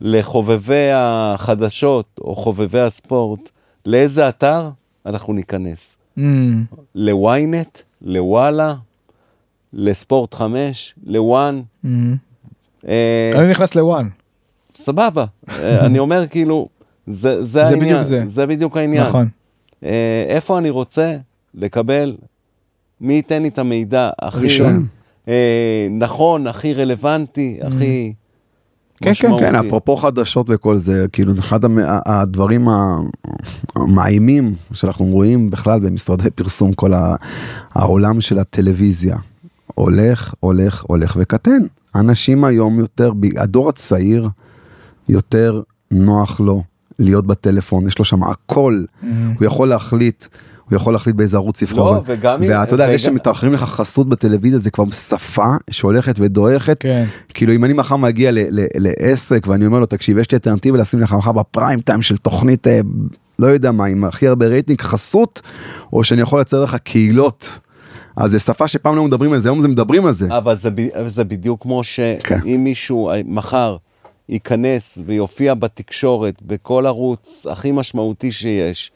לחובבי החדשות או חובבי הספורט, לאיזה אתר אנחנו ניכנס? Mm, לוויינט, לוואלה, לספורט 5, לוואן, mm. אה, אני נכנס לוואן. סבבה. אה, אני אומר כאילו, זה, זה בדיוק העניין, זה. זה בדיוק העניין. נכון. אה, איפה אני רוצה לקבל, מי ייתן לי את המידע הכי ראשון. אה, נכון, הכי רלוונטי, הכי כן, כן. כן, אפרופו חדשות וכל זה, כאילו זה אחד הדברים המאיימים שאנחנו רואים בכלל במשרדי פרסום, כל העולם של הטלוויזיה. הולך, הולך, הולך וקטן. אנשים היום יותר, הדור הצעיר, יותר נוח לו להיות בטלפון, יש לו שם הכל, הוא יכול להחליט. הוא יכול להחליט באיזה ערוץ לבחור. לא, וגם אם- ואתה יודע, זה שמתאחרים לך חסות בטלוויזיה זה כבר שפה שהולכת ודועכת. כן. כאילו אם אני מחר מגיע ל- ל- לעסק ואני אומר לו תקשיב יש לי אלטרנטיבה לשים לך מחר בפריים טיים של תוכנית אה, לא יודע מה עם הכי הרבה רייטינג חסות או שאני יכול לייצר לך קהילות. אז זה שפה שפעם לא מדברים על זה היום זה מדברים על זה. אבל זה, זה בדיוק כמו כן. שאם מישהו אה, מחר ייכנס ויופיע בתקשורת בכל ערוץ הכי משמעותי שיש,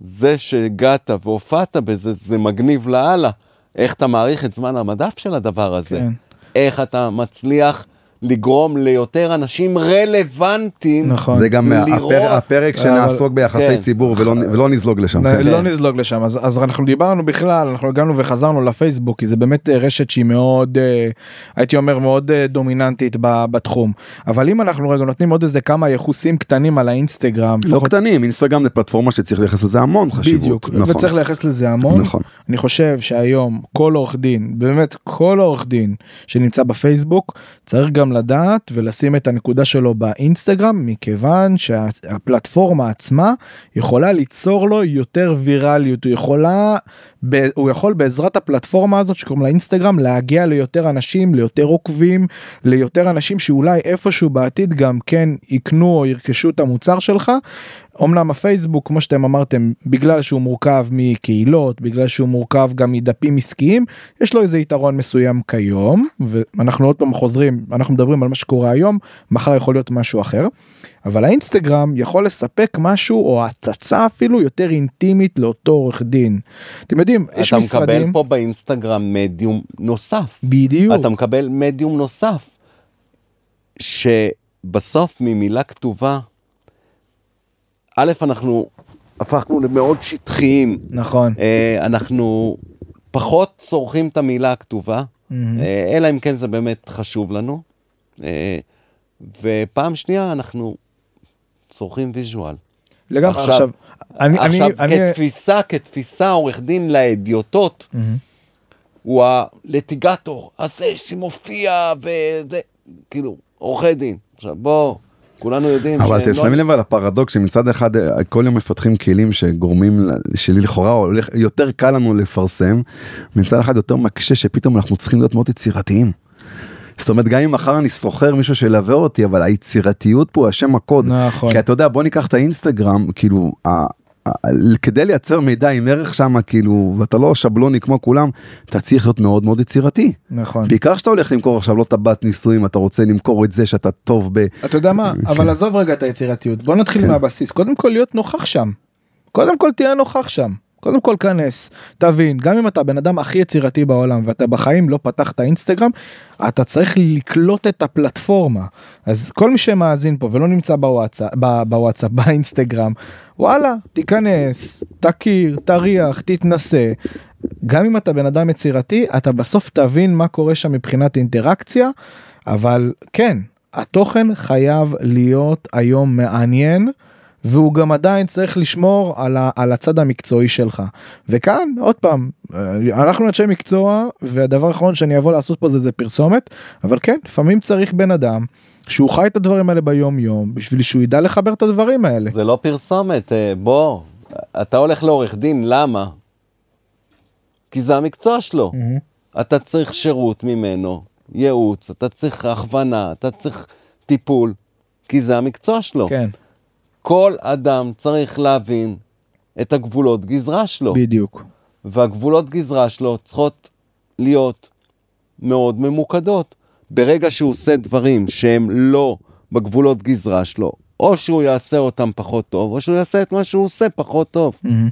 זה שהגעת והופעת בזה, זה מגניב לאללה. איך אתה מעריך את זמן המדף של הדבר הזה? כן. איך אתה מצליח לגרום ליותר אנשים רלוונטיים נכון. זה גם לראות- הפר, הפרק שנעסוק ביחסי כן. ציבור ולא, ולא נזלוג לשם. נ- כן. לא נזלוג לשם אז, אז אנחנו דיברנו בכלל אנחנו הגענו וחזרנו לפייסבוק כי זה באמת אה, רשת שהיא מאוד אה, הייתי אומר מאוד אה, דומיננטית ב- בתחום אבל אם אנחנו רגע נותנים עוד איזה כמה יחוסים קטנים על האינסטגרם לא קטנים אינסטגרם זה פלטפורמה שצריך לייחס לזה המון חשיבות. בדיוק נכון. וצריך לייחס לזה המון נכון. אני חושב שהיום כל עורך דין באמת כל עורך דין שנמצא בפייסבוק צריך גם גם לדעת ולשים את הנקודה שלו באינסטגרם מכיוון שהפלטפורמה עצמה יכולה ליצור לו יותר ויראליות הוא יכולה הוא יכול בעזרת הפלטפורמה הזאת שקוראים לה אינסטגרם להגיע ליותר אנשים ליותר עוקבים ליותר אנשים שאולי איפשהו בעתיד גם כן יקנו או ירכשו את המוצר שלך. אמנם הפייסבוק כמו שאתם אמרתם בגלל שהוא מורכב מקהילות בגלל שהוא מורכב גם מדפים עסקיים יש לו איזה יתרון מסוים כיום ואנחנו עוד פעם חוזרים אנחנו מדברים על מה שקורה היום מחר יכול להיות משהו אחר. אבל האינסטגרם יכול לספק משהו או הצצה אפילו יותר אינטימית לאותו עורך דין. אתם יודעים יש אתה משרדים מקבל פה באינסטגרם מדיום נוסף. בדיוק אתה מקבל מדיום נוסף, שבסוף ממילה כתובה, א', אנחנו הפכנו למאוד שטחיים, נכון אה, אנחנו פחות צורכים את המילה הכתובה. אה, אלא אם כן זה באמת חשוב לנו. אה, ופעם שנייה אנחנו צורכים ויז'ואל. לגמרי עכשיו- עכשיו אני אני עכשיו, אני כתפיסה, כתפיסה, עורך דין לאדיוטות, מהמם. הוא הלטיגטור, הזה שמופיע וזה, כאילו, עורכי דין. עכשיו בוא, כולנו יודעים אבל אתם שמים לב על הפרדוקס שמצד אחד אה, כל יום מפתחים כלים שגורמים שלי לכאורה הולך יותר קל לנו לפרסם מצד אחד יותר מקשה שפתאום אנחנו צריכים להיות מאוד יצירתיים. זאת אומרת גם אם מחר אני שוכר מישהו שילווה אותי אבל היצירתיות פה השם הקוד. נכון. כי אתה יודע בוא ניקח את האינסטגרם כאילו כדי לייצר מידע עם ערך שם כאילו ואתה לא שבלוני כמו כולם אתה צריך להיות מאוד מאוד יצירתי. נכון. בעיקר שאתה הולך למכור עכשיו לא טבעת נישואים אתה רוצה למכור את זה שאתה טוב ב... אתה יודע מה אבל עזוב רגע את היצירתיות בוא נתחיל כן. מהבסיס קודם כל להיות נוכח שם. קודם כל תהיה נוכח שם. קודם כל כנס. תבין גם אם אתה הבן אדם הכי יצירתי בעולם ואתה בחיים לא פתחת אינסטגרם אתה צריך לקלוט את הפלטפורמה. אז כל מי שמאזין פה ולא נמצא בוואטסאפ בוואטסאפ באינסטגרם וואלה תיכנס תכיר תריח תתנסה. גם אם אתה בן אדם יצירתי אתה בסוף תבין מה קורה שם מבחינת אינטראקציה אבל כן התוכן חייב להיות היום מעניין והוא גם עדיין צריך לשמור על, ה, על הצד המקצועי שלך וכאן עוד פעם אה, אנחנו אנשי מקצוע והדבר האחרון שאני אבוא לעשות פה זה, זה פרסומת אבל כן לפעמים צריך בן אדם שהוא חי את הדברים האלה ביום יום בשביל שהוא ידע לחבר את הדברים האלה. זה לא פרסומת, אה, בוא, אתה הולך לעורך דין, למה? כי זה המקצוע שלו. מהמם. אתה צריך שירות ממנו, ייעוץ, אתה צריך הכוונה, אתה צריך טיפול, כי זה המקצוע שלו. כן כל אדם צריך להבין את הגבולות גזרה שלו, בדיוק והגבולות גזרה שלו צריכות להיות מאוד ממוקדות. ברגע שהוא עושה דברים שהם לא בגבולות גזרה שלו, או שהוא יעשה אותם פחות טוב, או שהוא יעשה את מה שהוא עושה פחות טוב. מהמם.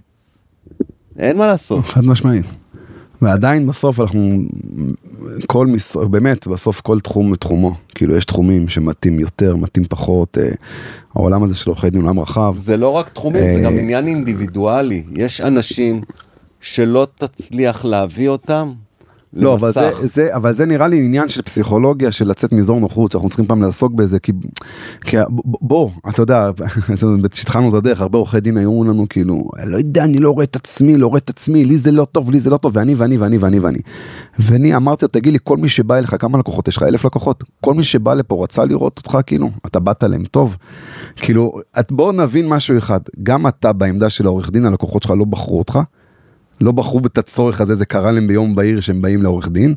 אין מה לעשות. חד משמעית. ועדיין בסוף אנחנו כל משרד באמת בסוף כל תחום בתחומו כאילו יש תחומים שמתאים יותר מתאים פחות אה, העולם הזה של עורכי דין הוא עולם רחב זה לא רק תחומים, זה אה, גם עניין אינדיבידואלי. יש אנשים שלא תצליח להביא אותם לא אבל זה. זה אבל זה נראה לי עניין של פסיכולוגיה של לצאת מאזור נוחות אנחנו צריכים פעם לעסוק בזה כי, כי בוא אתה יודע כשהתחלנו את הדרך הרבה עורכי דין היו לנו כאילו לא יודע אני לא רואה את עצמי לא רואה את עצמי לי זה לא טוב לי זה לא טוב ואני ואני ואני ואני ואני. ואני אמרתי לו תגיד לי כל מי שבא אליך כמה לקוחות יש לך אלף לקוחות כל מי שבא לפה רצה לראות אותך כאילו אתה באת להם טוב. כאילו את בוא נבין משהו אחד גם אתה בעמדה של העורך דין הלקוחות שלך לא בחרו אותך. לא בחרו את הצורך הזה, זה קרה להם ביום בהיר שהם באים לעורך דין.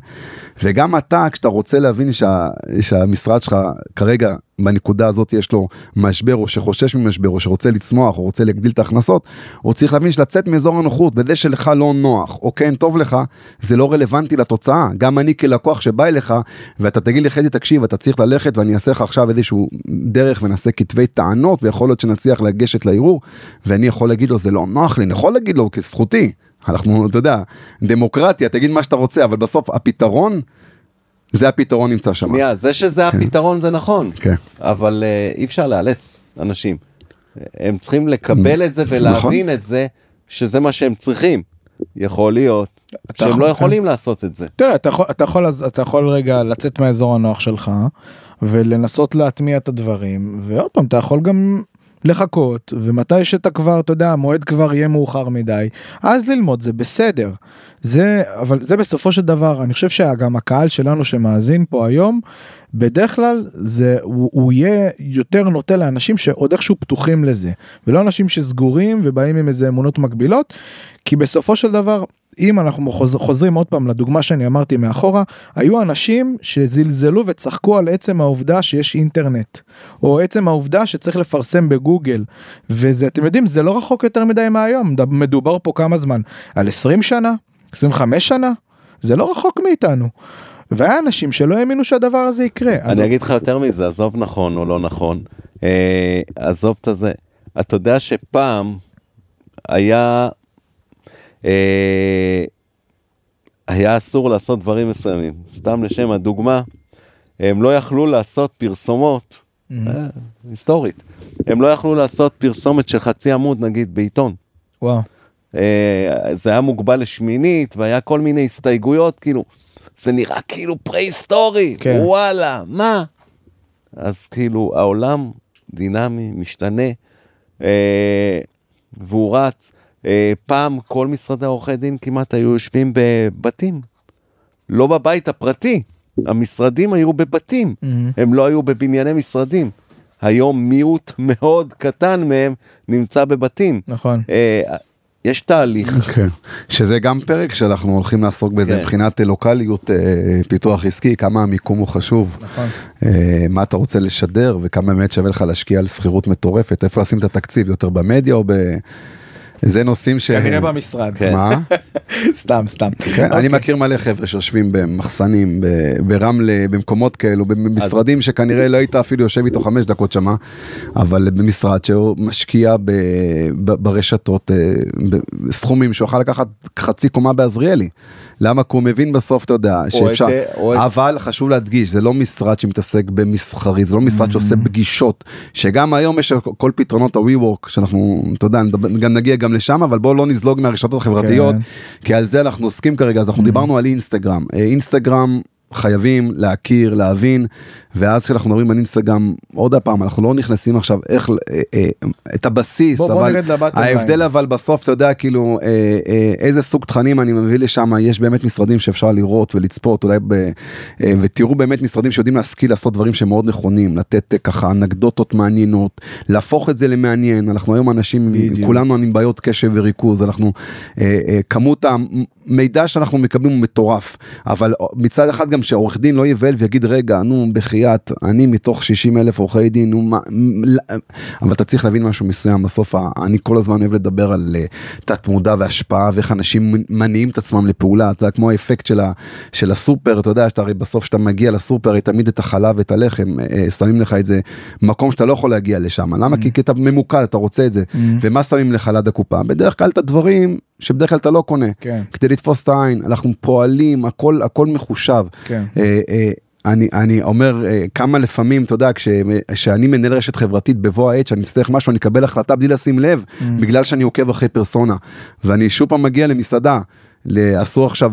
וגם אתה, כשאתה רוצה להבין שה, שהמשרד שלך כרגע בנקודה הזאת יש לו משבר או שחושש ממשבר או שרוצה לצמוח או רוצה להגדיל את ההכנסות, הוא צריך להבין שלצאת מאזור הנוחות בזה שלך לא נוח או כן טוב לך, זה לא רלוונטי לתוצאה. גם אני כלקוח שבא אליך ואתה תגיד לי חזי תקשיב אתה צריך ללכת ואני אעשה לך עכשיו איזשהו דרך ונעשה כתבי טענות ויכול להיות שנצליח לגשת לערעור ואני יכול להגיד לו זה לא נוח לי, אני יכול להגיד לו כזכותי. אנחנו, אתה יודע, דמוקרטיה, תגיד מה שאתה רוצה, אבל בסוף הפתרון, זה הפתרון נמצא שם. שנייה, זה שזה הפתרון זה נכון, כן. אבל אה, אי אפשר לאלץ אנשים. הם צריכים לקבל את זה נכון. ולהבין את זה, שזה מה שהם צריכים. יכול להיות שהם יכול- לא יכולים לעשות את זה. תראה אתה יכול אתה יכול אתה יכול רגע לצאת מהאזור הנוח שלך ולנסות להטמיע את הדברים ועוד פעם אתה יכול גם לחכות ומתי שאתה כבר אתה יודע המועד כבר יהיה מאוחר מדי אז ללמוד זה בסדר. זה אבל זה בסופו של דבר אני חושב שגם הקהל שלנו שמאזין פה היום בדרך כלל זה הוא, הוא יהיה יותר נוטה לאנשים שעוד איכשהו פתוחים לזה ולא אנשים שסגורים ובאים עם איזה אמונות מקבילות כי בסופו של דבר אם אנחנו חוז, חוזרים עוד פעם לדוגמה שאני אמרתי מאחורה, היו אנשים שזלזלו וצחקו על עצם העובדה שיש אינטרנט, או עצם העובדה שצריך לפרסם בגוגל, וזה, אתם יודעים, זה לא רחוק יותר מדי מהיום, מדובר פה כמה זמן, על 20 שנה, 25 שנה, זה לא רחוק מאיתנו. והיה אנשים שלא האמינו שהדבר הזה יקרה. אני אגיד לך יותר מזה, עזוב נכון או לא נכון, אה, עזוב את הזה. אתה יודע שפעם היה היה אסור לעשות דברים מסוימים. סתם לשם הדוגמה, הם לא יכלו לעשות פרסומות. אה, היסטורית, הם לא יכלו לעשות פרסומת של חצי עמוד נגיד בעיתון. וואו. אה, זה היה מוגבל לשמינית והיה כל מיני הסתייגויות, כאילו, זה נראה כאילו פרה-היסטורי, כן. וואלה, מה? אז כאילו העולם דינמי, משתנה, אה, והוא רץ. אה, פעם כל משרדי עורכי דין כמעט היו יושבים בבתים, לא בבית הפרטי, המשרדים היו בבתים, mm-hmm. הם לא היו בבנייני משרדים. היום מיעוט מאוד קטן מהם נמצא בבתים. נכון. אה, יש תהליך. כן, שזה גם פרק שאנחנו הולכים לעסוק בזה כן. מבחינת לוקאליות, אה, פיתוח עסקי, כמה המיקום הוא חשוב. נכון. אה, מה אתה רוצה לשדר וכמה באמת שווה לך להשקיע על שכירות מטורפת, איפה לשים את התקציב, יותר במדיה או ב... זה נושאים ש... כנראה במשרד. כן. מה? סתם, סתם. כן, אני אוקיי. מכיר מלא חבר'ה שיושבים במחסנים, ברמלה, במקומות כאלו, במשרדים שכנראה לא היית אפילו יושב איתו חמש דקות שמה, אבל במשרד שהוא משקיע ברשתות אה, סכומים שהוא יכול לקחת חצי קומה בעזריאלי. למה? כי הוא מבין בסוף, אתה יודע, שאפשר, אבל חשוב להדגיש, זה לא משרד שמתעסק במסחרי, זה לא משרד שעושה mm-hmm. פגישות, שגם היום יש כל פתרונות ה-WeWork, שאנחנו, אתה יודע, גם נגיע גם לשם, אבל בואו לא נזלוג מהרשתות החברתיות, כן. כי על זה אנחנו עוסקים כרגע, אז אנחנו mm-hmm. דיברנו על אינסטגרם. אה, אינסטגרם חייבים להכיר, להבין, ואז כשאנחנו מדברים על אינסטגרם, עוד פעם, אנחנו לא נכנסים עכשיו איך, אה, אה, את הבסיס, בוא, אבל בוא ההבדל אבל בסוף, אתה יודע, כאילו, אה, אה, איזה סוג תכנים אני מביא לשם, יש באמת משרדים שאפשר לראות ולצפות, אולי, ב, אה, ותראו באמת משרדים שיודעים להשכיל לעשות דברים שהם מאוד נכונים, לתת אה, ככה אנקדוטות מעניינות, להפוך את זה למעניין, אנחנו היום אנשים, בדיוק. כולנו עם בעיות קשב וריכוז, אנחנו, אה, אה, כמות המידע שאנחנו מקבלים הוא מטורף, אבל מצד אחד גם שעורך דין לא יבהל ויגיד, רגע, נו, בחייאת. אני מתוך 60 אלף עורכי דין, נו, מה, אבל אתה צריך להבין משהו מסוים, בסוף אני כל הזמן אוהב לדבר על תת מודע והשפעה ואיך אנשים מניעים את עצמם לפעולה, אתה יודע, כמו האפקט של, ה, של הסופר, אתה יודע, שאתה הרי בסוף כשאתה מגיע לסופר, הרי תמיד את החלב ואת הלחם, uh, שמים לך את זה, מקום שאתה לא יכול להגיע לשם, למה? Mm-hmm. כי אתה ממוקד, אתה רוצה את זה, mm-hmm. ומה שמים לך ליד הקופה? בדרך כלל את הדברים שבדרך כלל אתה לא קונה, כן. כדי לתפוס את העין, אנחנו פועלים, הכל, הכל מחושב. כן. Uh, uh, אני, אני אומר אה, כמה לפעמים, אתה יודע, כשאני מנהל רשת חברתית בבוא העת, שאני אצטרך משהו, אני אקבל החלטה בלי לשים לב, mm. בגלל שאני עוקב אחרי פרסונה. ואני שוב פעם מגיע למסעדה, עשו עכשיו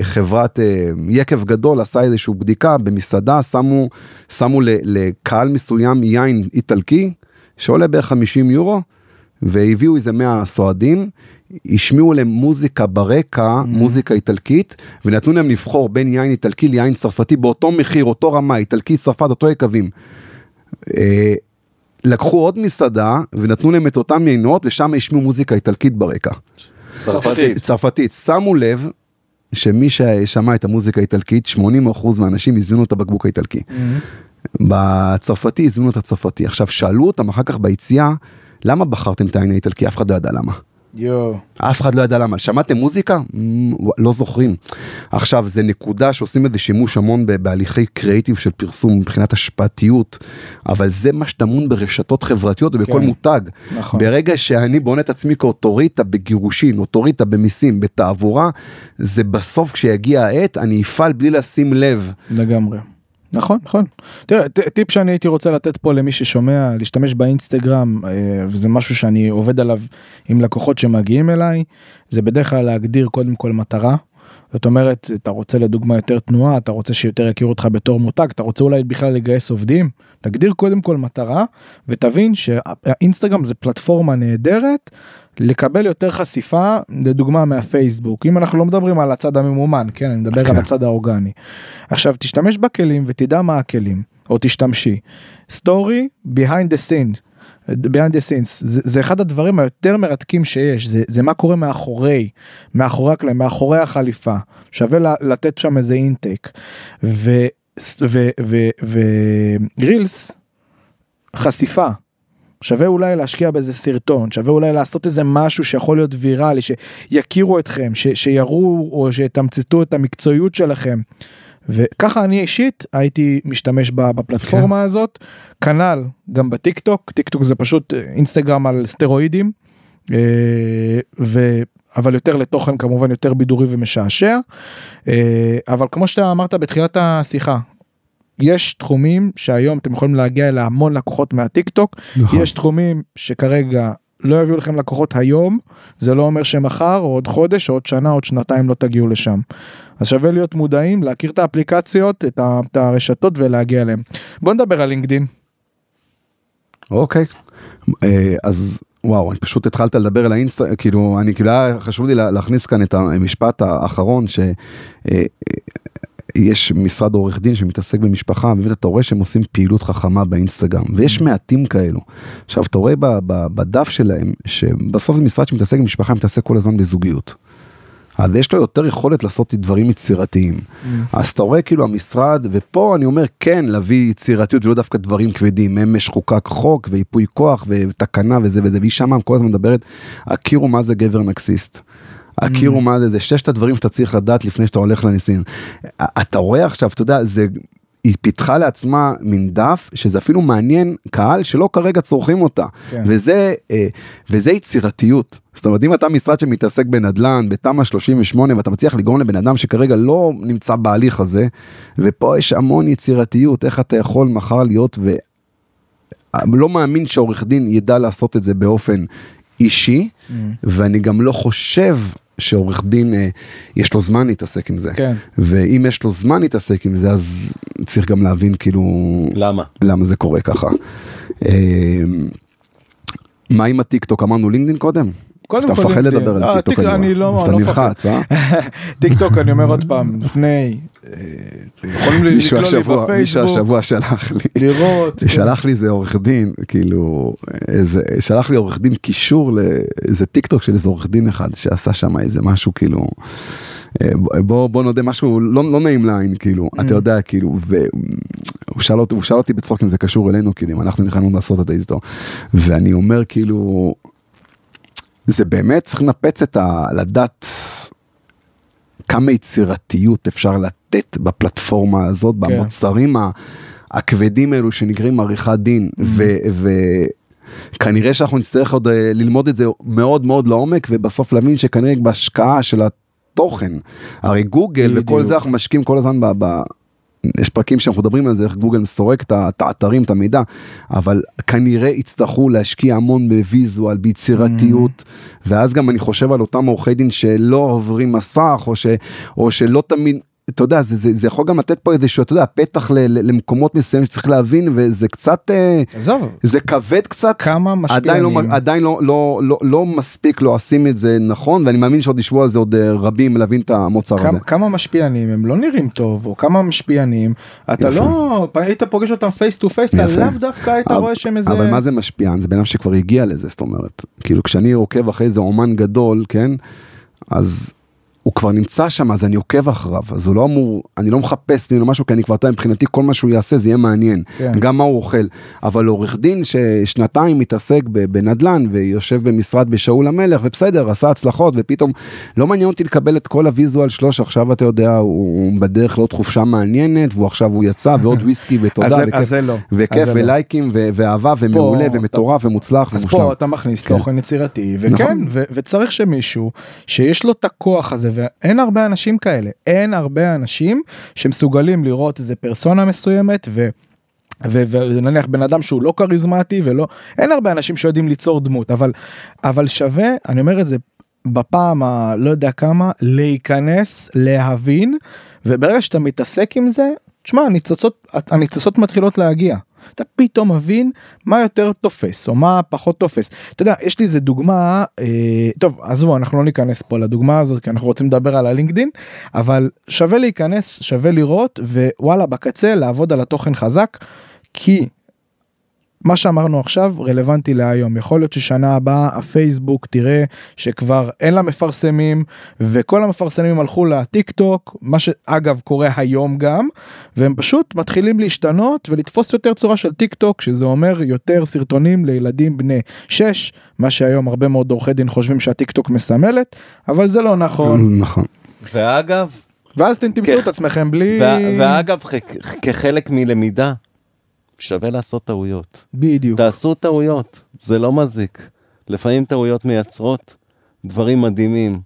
בחברת אה, אה, יקב גדול, עשה איזושהי בדיקה במסעדה, שמו, שמו לקהל מסוים יין איטלקי, שעולה בערך 50 יורו, והביאו איזה 100 סועדים. השמיעו להם מוזיקה ברקע, mm. מוזיקה איטלקית, ונתנו להם לבחור בין יין איטלקי ליין צרפתי באותו מחיר, אותו רמה, איטלקי, צרפת, אותו יקבים. אה, לקחו עוד מסעדה ונתנו להם את אותם יינות ושם השמיעו מוזיקה איטלקית ברקע. צרפתית. צרפתית. שמו לב שמי ששמע את המוזיקה האיטלקית, 80% מהאנשים הזמינו את הבקבוק האיטלקי. Mm-hmm. בצרפתי הזמינו את הצרפתי. עכשיו שאלו אותם אחר כך ביציאה, למה בחרתם את העין האיטלקי? אף אחד לא ידע למה. יו. אף אחד לא ידע למה. שמעתם מוזיקה? לא זוכרים. עכשיו, זה נקודה שעושים בזה שימוש המון בהליכי קריאיטיב של פרסום מבחינת השפעתיות, אבל זה מה שטמון ברשתות חברתיות ובכל כן. מותג. נכון. ברגע שאני בונה את עצמי כאוטוריטה בגירושין, אוטוריטה במיסים, בתעבורה, זה בסוף כשיגיע העת, אני אפעל בלי לשים לב. לגמרי. נכון נכון. תראה טיפ שאני הייתי רוצה לתת פה למי ששומע להשתמש באינסטגרם אה, וזה משהו שאני עובד עליו עם לקוחות שמגיעים אליי זה בדרך כלל להגדיר קודם כל מטרה זאת אומרת, אתה רוצה לדוגמה יותר תנועה, אתה רוצה שיותר יכירו אותך בתור מותג, אתה רוצה אולי בכלל לגייס עובדים, תגדיר קודם כל מטרה ותבין שהאינסטגרם זה פלטפורמה נהדרת לקבל יותר חשיפה, לדוגמה מהפייסבוק, אם אנחנו לא מדברים על הצד הממומן, כן, אני מדבר כן. על הצד האורגני. עכשיו תשתמש בכלים ותדע מה הכלים, או תשתמשי. סטורי behind the scenes. Behind the scenes זה, זה אחד הדברים היותר מרתקים שיש זה, זה מה קורה מאחורי מאחורי הקלעים מאחורי החליפה. שווה לתת שם איזה אינטייק ורילס חשיפה. שווה אולי להשקיע באיזה סרטון שווה אולי לעשות איזה משהו שיכול להיות ויראלי שיכירו אתכם ש, שיראו או שיתמצתו את המקצועיות שלכם. וככה אני אישית הייתי משתמש בפלטפורמה הזאת כנ"ל גם בטיק טוק טיק טוק זה פשוט אה, אינסטגרם על סטרואידים אה, ו... אבל יותר לתוכן כמובן יותר בידורי ומשעשע אה, אבל כמו שאתה אמרת בתחילת השיחה. יש תחומים שהיום אתם יכולים להגיע להמון לקוחות מהטיק טוק נכון. יש תחומים שכרגע לא יביאו לכם לקוחות היום זה לא אומר שמחר או עוד חודש או עוד שנה עוד שנתיים לא תגיעו לשם. אז שווה להיות מודעים להכיר את האפליקציות את, הרשתות ולהגיע אליהם. בוא נדבר על לינקדין. אוקיי. אה, אז וואו, אני פשוט התחלת לדבר על האינסטה, כאילו, אני כאילו חשוב לי לה- להכניס כאן את המשפט האחרון, שיש משרד עורך דין שמתעסק במשפחה, באמת אתה רואה שהם עושים פעילות חכמה באינסטגרם, ויש מעטים כאלו. עכשיו, אתה רואה ב- ב- בדף שלהם, שבסוף זה משרד שמתעסק במשפחה, מתעסק כל הזמן בזוגיות. אז יש לו יותר יכולת לעשות דברים יצירתיים. אז אתה רואה כאילו המשרד, ופה אני אומר כן להביא יצירתיות ולא דווקא דברים כבדים, אמש חוקק חוק וייפוי כוח ותקנה וזה וזה, והיא שמה כל הזמן מדברת, הכירו מה זה גבר נקסיסט. הכירו מה זה, זה ששת הדברים שאתה צריך לדעת לפני שאתה הולך לניסין. אתה רואה עכשיו, אתה יודע, זה... היא פיתחה לעצמה מין דף שזה אפילו מעניין קהל שלא כרגע צורכים אותה כן. וזה אה, וזה יצירתיות זאת אומרת אם אתה משרד שמתעסק בנדל"ן בתמ"א 38 ואתה מצליח לגרום לבן אדם שכרגע לא נמצא בהליך הזה ופה יש המון יצירתיות איך אתה יכול מחר להיות ולא מאמין שעורך דין ידע לעשות את זה באופן אישי ואני גם לא חושב שעורך דין אה, יש לו זמן להתעסק עם זה כן. ואם יש לו זמן להתעסק עם זה אז צריך גם להבין כאילו למה? למה זה קורה ככה. אה, מה עם הטיק טוק אמרנו לינקדאין קודם? קודם אתה כל מפחד לינקדאין. לדבר אה, על טיק טוק טיק- אני לא- אתה לא נלחץ אה? טיק טוק אני אומר עוד פעם לפני אה, יכולים לקלל לי השבוע מישהו בפייסבוק השבוע שלח לי לראות כן. שלח לי איזה עורך דין כאילו שלח לי עורך דין קישור לאיזה טיק טוק של איזה עורך דין אחד שעשה שם איזה משהו כאילו. אה, בוא בוא נודה משהו לא, לא נעים לעין כאילו Mm. אתה יודע כאילו והוא שאל אותי הוא שאל אותי בצחוק אם זה קשור אלינו כאילו אם אנחנו נכנסנו לעשות את זה איתו ואני אומר כאילו זה באמת צריך לנפץ את ה... לדעת כמה יצירתיות אפשר לתת בפלטפורמה הזאת, כן. במוצרים ה- הכבדים האלו שנקראים עריכת דין, וכנראה שאנחנו נצטרך עוד אה, ללמוד את זה מאוד מאוד לעומק, ובסוף להבין שכנראה בהשקעה של התוכן, הרי גוגל וכל בדיוק. זה אנחנו משקיעים כל הזמן ב... ב יש פרקים שאנחנו מדברים על זה, איך גוגל מסורק את האתרים, את המידע, אבל כנראה יצטרכו להשקיע המון בוויזואל, ביצירתיות, ואז גם אני חושב על אותם עורכי דין שלא עוברים מסך, או, ש, או שלא תמיד, אתה יודע, זה, זה, זה יכול גם לתת פה איזשהו, אתה יודע, פתח ל, ל, למקומות מסוימים שצריך להבין, וזה קצת, אה, עזוב זה כבד קצת, כמה עדיין, לא, משפיענים עדיין לא, לא, לא, לא מספיק לא עושים את זה נכון, ואני מאמין שעוד ישבו על זה עוד אה, רבים להבין את המוצר הזה. כמה, כמה משפיענים הם לא נראים טוב או כמה משפיענים אתה יפה. לא היית פוגש אותם face to face אתה. לאו דווקא היית אבל- רואה שהם איזה אבל מה זה משפיען? זה בן אדם שכבר הגיע לזה, זאת אומרת. כאילו כשאני עוקב אחרי איזה אומן גדול, כן? אז הוא כבר נמצא שם, אז אני עוקב אחריו, אז הוא לא אמור, אני לא מחפש ממנו משהו, כי אני כבר, יודע, מבחינתי כל מה שהוא יעשה זה יהיה מעניין. כן. גם מה הוא אוכל. אבל עורך דין ששנתיים מתעסק בנדל"ן ויושב במשרד בשאול המלך, ובסדר, עשה הצלחות, ופתאום לא מעניין אותי לקבל את כל הוויזואל שלו, שעכשיו אתה יודע, הוא, בדרך לעוד חופשה מעניינת, והוא עכשיו הוא יצא, ועוד וויסקי ותודה. אז וכיף. אז לא. אז וכיף לא. ולייקים ואהבה ומעולה פה ומטורף ומוצלח אז ומושלם. פה אתה מכניס כן. תוכן יצירתי וכן נכון. ו- וצריך שמישהו שיש לו את הכוח הזה ואין הרבה אנשים כאלה אין הרבה אנשים שמסוגלים לראות איזה פרסונה מסוימת ו. ונניח בן אדם שהוא לא כריזמטי ולא אין הרבה אנשים שיודעים ליצור דמות אבל אבל שווה אני אומר את זה בפעם הלא יודע כמה להיכנס להבין וברגע שאתה מתעסק עם זה תשמע הניצוצות הניצוצות מתחילות להגיע. אתה פתאום מבין מה יותר תופס או מה פחות תופס. אתה יודע יש לי איזה דוגמה אה, טוב עזבו אנחנו לא ניכנס פה לדוגמה הזאת כי אנחנו רוצים לדבר על הלינקדין אבל שווה להיכנס שווה לראות ווואלה בקצה לעבוד על התוכן חזק כי מה שאמרנו עכשיו רלוונטי להיום יכול להיות ששנה הבאה הפייסבוק תראה שכבר אין לה מפרסמים וכל המפרסמים הלכו לטיק טוק מה שאגב קורה היום גם והם פשוט מתחילים להשתנות ולתפוס יותר צורה של טיק טוק שזה אומר יותר סרטונים לילדים בני 6 מה שהיום הרבה מאוד עורכי דין חושבים שהטיק טוק מסמלת אבל זה לא נכון נכון. ואגב, ואז אתם תמצאו כ- את עצמכם בלי ו- ואגב, כ- כחלק מלמידה, שווה לעשות טעויות. בדיוק תעשו טעויות, זה לא מזיק. לפעמים טעויות מייצרות דברים מדהימים.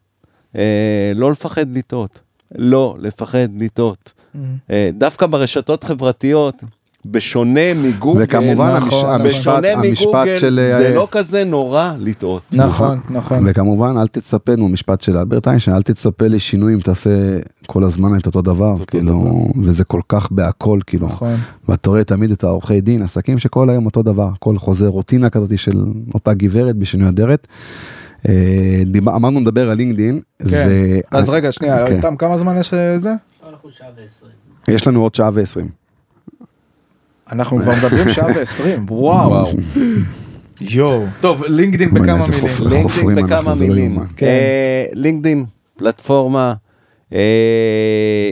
אה, לא לפחד לטעות. לא לפחד לטעות. אה, דווקא ברשתות חברתיות, בשונה מגוגל, וכמובן נכון, המשפט, בשונה המשפט מגוגל, של... זה אה, לא כזה נורא לטעות. נכון נכון וכמובן אל תצפה, נו משפט של אלברט איינשטיין, אל תצפה לשינוי אם תעשה כל הזמן את אותו דבר, אותו כאילו, וזה כל כך בהכל, כאילו, נכון ואתה רואה תמיד את העורכי דין, עסקים שכל היום אותו דבר, הכל חוזר רוטינה כזאת של אותה גברת בשינוי אדרת. אה, דיבר- אמרנו לדבר על לינקדין, כן. ו- אז רגע שנייה. איתם כמה זמן יש אה, זה? אנחנו שעה ועשרים. יש לנו עוד שעה ועשרים. אנחנו כבר מדברים שעה ועשרים וואו יואו טוב לינקדאין בוא'נה, בכמה מילים חופרים בכמה מילים. אה, לינקדאין, פלטפורמה אה,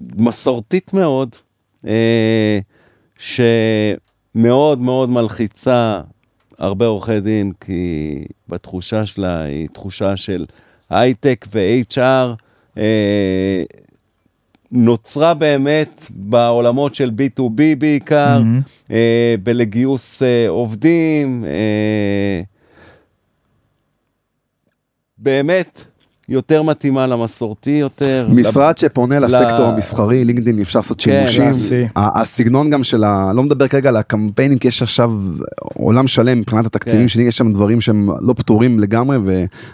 מסורתית מאוד, אה, שמאוד מאוד מלחיצה הרבה עורכי דין, כי בתחושה שלה היא תחושה של הייטק ו-HR. נוצרה באמת בעולמות של B2B בעיקר, מהמם. אה, בלגיוס אה, עובדים, אה, באמת יותר מתאימה למסורתי יותר. משרד שפונה ל- לסקטור המסחרי, לינקדאין אפשר לעשות כן, שימושים. הסגנון גם של ה... לא מדבר כרגע על הקמפיינים, כי יש עכשיו עולם שלם מבחינת התקציבים כן. שלי, יש שם דברים שהם לא פתורים לגמרי,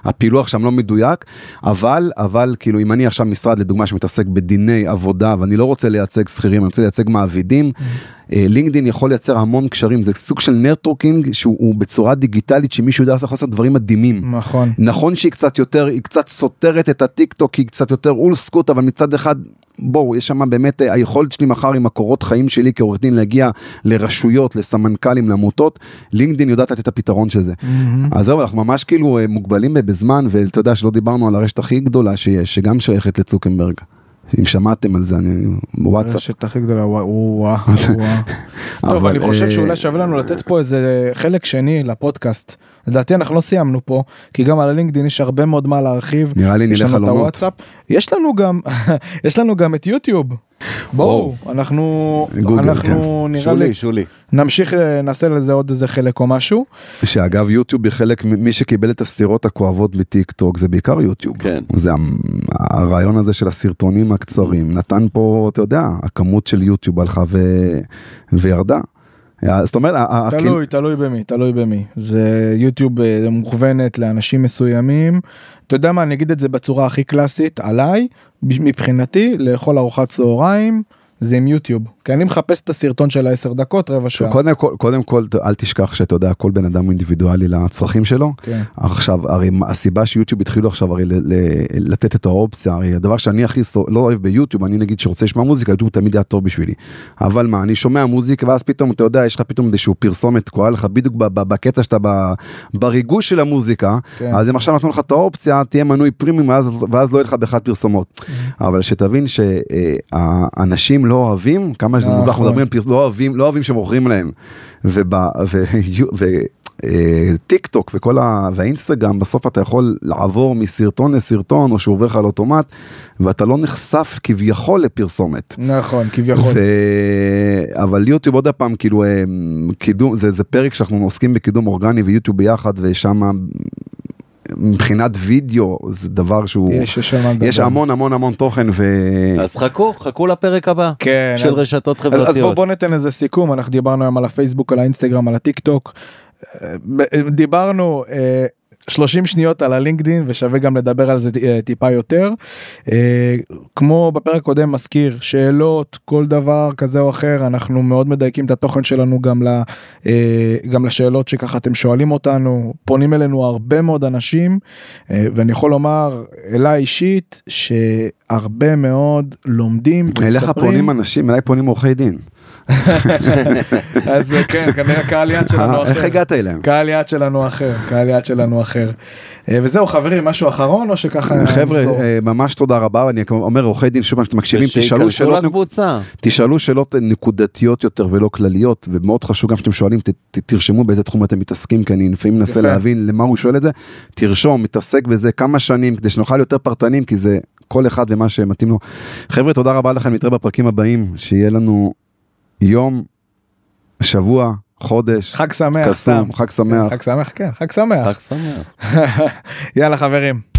והפילוח שם לא מדויק, אבל, אבל כאילו אם אני עכשיו משרד לדוגמה שמתעסק בדיני עבודה, ואני לא רוצה לייצג שכירים, אני רוצה לייצג מעבידים, אה, לינקדאין יכול לייצר המון קשרים, זה סוג של networking שהוא הוא בצורה דיגיטלית שמישהו יודע לעשות דברים מדהימים. נכון נכון שהיא קצת יותר, היא קצת סותרת את הטיק טוק, היא קצת יותר אולסקוט, אבל מצד אחד, בואו, יש שם באמת, אה, היכולת שלי מחר עם הקורות חיים שלי כעורך דין להגיע לרשויות, לסמנכ"לים, לעמותות, לינקדאין יודעת לתת את הפתרון של זה. מהמם. אז זהו, אנחנו ממש כאילו אה, מוגבלים בזמן, ואתה יודע שלא דיברנו על הרשת הכי גדולה שיש, שגם שייכת לצוקרברג. אם שמעתם על זה, אני בוואטסאפ. הרשת הכי גדולה וואו וואו. טוב אבל, אני חושב אה, שאולי שווה לנו לתת פה איזה חלק שני לפודקאסט לדעתי אנחנו לא סיימנו פה כי גם על הלינקדאין יש הרבה מאוד מה להרחיב נראה לי יש נלך לנו את חלומות. הוואטסאפ יש לנו גם יש לנו גם את יוטיוב בואו אנחנו גוגל, אנחנו נראה לי שולי, שולי. נמשיך אה, נעשה לזה עוד איזה חלק או משהו שאגב יוטיוב היא חלק, מי שקיבל את הסתירות הכואבות בטיק טוק זה בעיקר יוטיוב. כן. זה הרעיון הזה של הסרטונים הקצרים נתן פה, אתה יודע, הכמות של יוטיוב הלכה ו... וירדה. זאת אומרת, תלוי תלוי במי תלוי במי. זה יוטיוב אה, מוכוונת לאנשים מסוימים. אתה יודע מה אני אגיד את זה בצורה הכי קלאסית עליי מבחינתי לאכול ארוחת צהריים זה עם יוטיוב כי אני מחפש את הסרטון של העשר דקות רבע שעה. קודם כל, קודם כל, אל תשכח שאתה יודע, כל בן אדם אינדיבידואלי לצרכים שלו. כן. עכשיו, הרי הסיבה שיוטיוב התחילו עכשיו הרי ל- ל- לתת את האופציה, הרי הדבר שאני הכי סו- לא אוהב ביוטיוב, אני נגיד שרוצה לשמוע מוזיקה, יוטיוב תמיד היה טוב בשבילי. אבל מה, אני שומע מוזיקה ואז פתאום, אתה יודע, יש לך פתאום איזשהו פרסומת תקועה לך בדיוק בקטע שאתה ב- בריגוש של המוזיקה, כן. אז הם עכשיו נתנו לך את האופציה, תהיה מנוי פרימיום ואז, ואז לא יהיה לך בכלל פרסומות. אבל שתבין שהאנשים לא אוהבים, כמה שזה מוזר, אנחנו נכון. מדברים על פרס- לא אוהבים, לא אוהבים שמוכרים להם. וטיק טוק וכל ה... והאינסטגרם בסוף אתה יכול לעבור מסרטון לסרטון או שהוא עובר לך על אוטומט ואתה לא נחשף כביכול לפרסומת. נכון כביכול. ו... אבל יוטיוב עוד פעם כאילו אה, קידום זה זה פרק שאנחנו עוסקים בקידום אורגני ויוטיוב ביחד ושם מבחינת וידאו זה דבר שהוא יש יש המון המון המון תוכן ו... אז חכו, חכו לפרק הבא כן. של אז- רשתות אז, אז בוא, חברתיות. בוא ניתן איזה סיכום אנחנו דיברנו היום על הפייסבוק על האינסטגרם על הטיק טוק. אה, דיברנו אה, 30 שניות על הלינקדין ושווה גם לדבר על זה אה, טיפה יותר. אה, כמו בפרק הקודם מזכיר שאלות כל דבר כזה או אחר אנחנו מאוד מדייקים את התוכן שלנו גם, ל, אה, גם לשאלות שככה אתם שואלים אותנו פונים אלינו הרבה מאוד אנשים ואני יכול לומר אליי אישית שהרבה מאוד לומדים ומספרים. אליך פונים אנשים אליי פונים עורכי דין. אז כן, כנראה קהל יד שלנו אחר. איך הגעת אליהם? קהל יד שלנו אחר, קהל יד שלנו אחר. אה, וזהו חברים, משהו אחרון או שככה... חבר'ה, אה, ממש תודה רבה, אני אומר עורכי דין, שוב פעם שאתם מקשיבים, תשאלו שאלות, תשאלו שאלות נקודתיות יותר ולא כלליות, ומאוד חשוב גם שאתם שואלים, תרשמו באיזה תחום אתם מתעסקים, כי אני לפעמים מנסה להבין למה הוא שואל את זה, תרשום, מתעסק בזה כמה שנים, כדי שנוכל יותר פרטנים, כי זה כל אחד ומה שמתאים לו. חבר'ה, תודה רבה לכם, נתראה בפרקים הבאים, שיהיה לנו יום, שבוע, חודש, חג שמח, קסום, חג שמח. חג שמח, כן, חג שמח. חג שמח. יאללה חברים.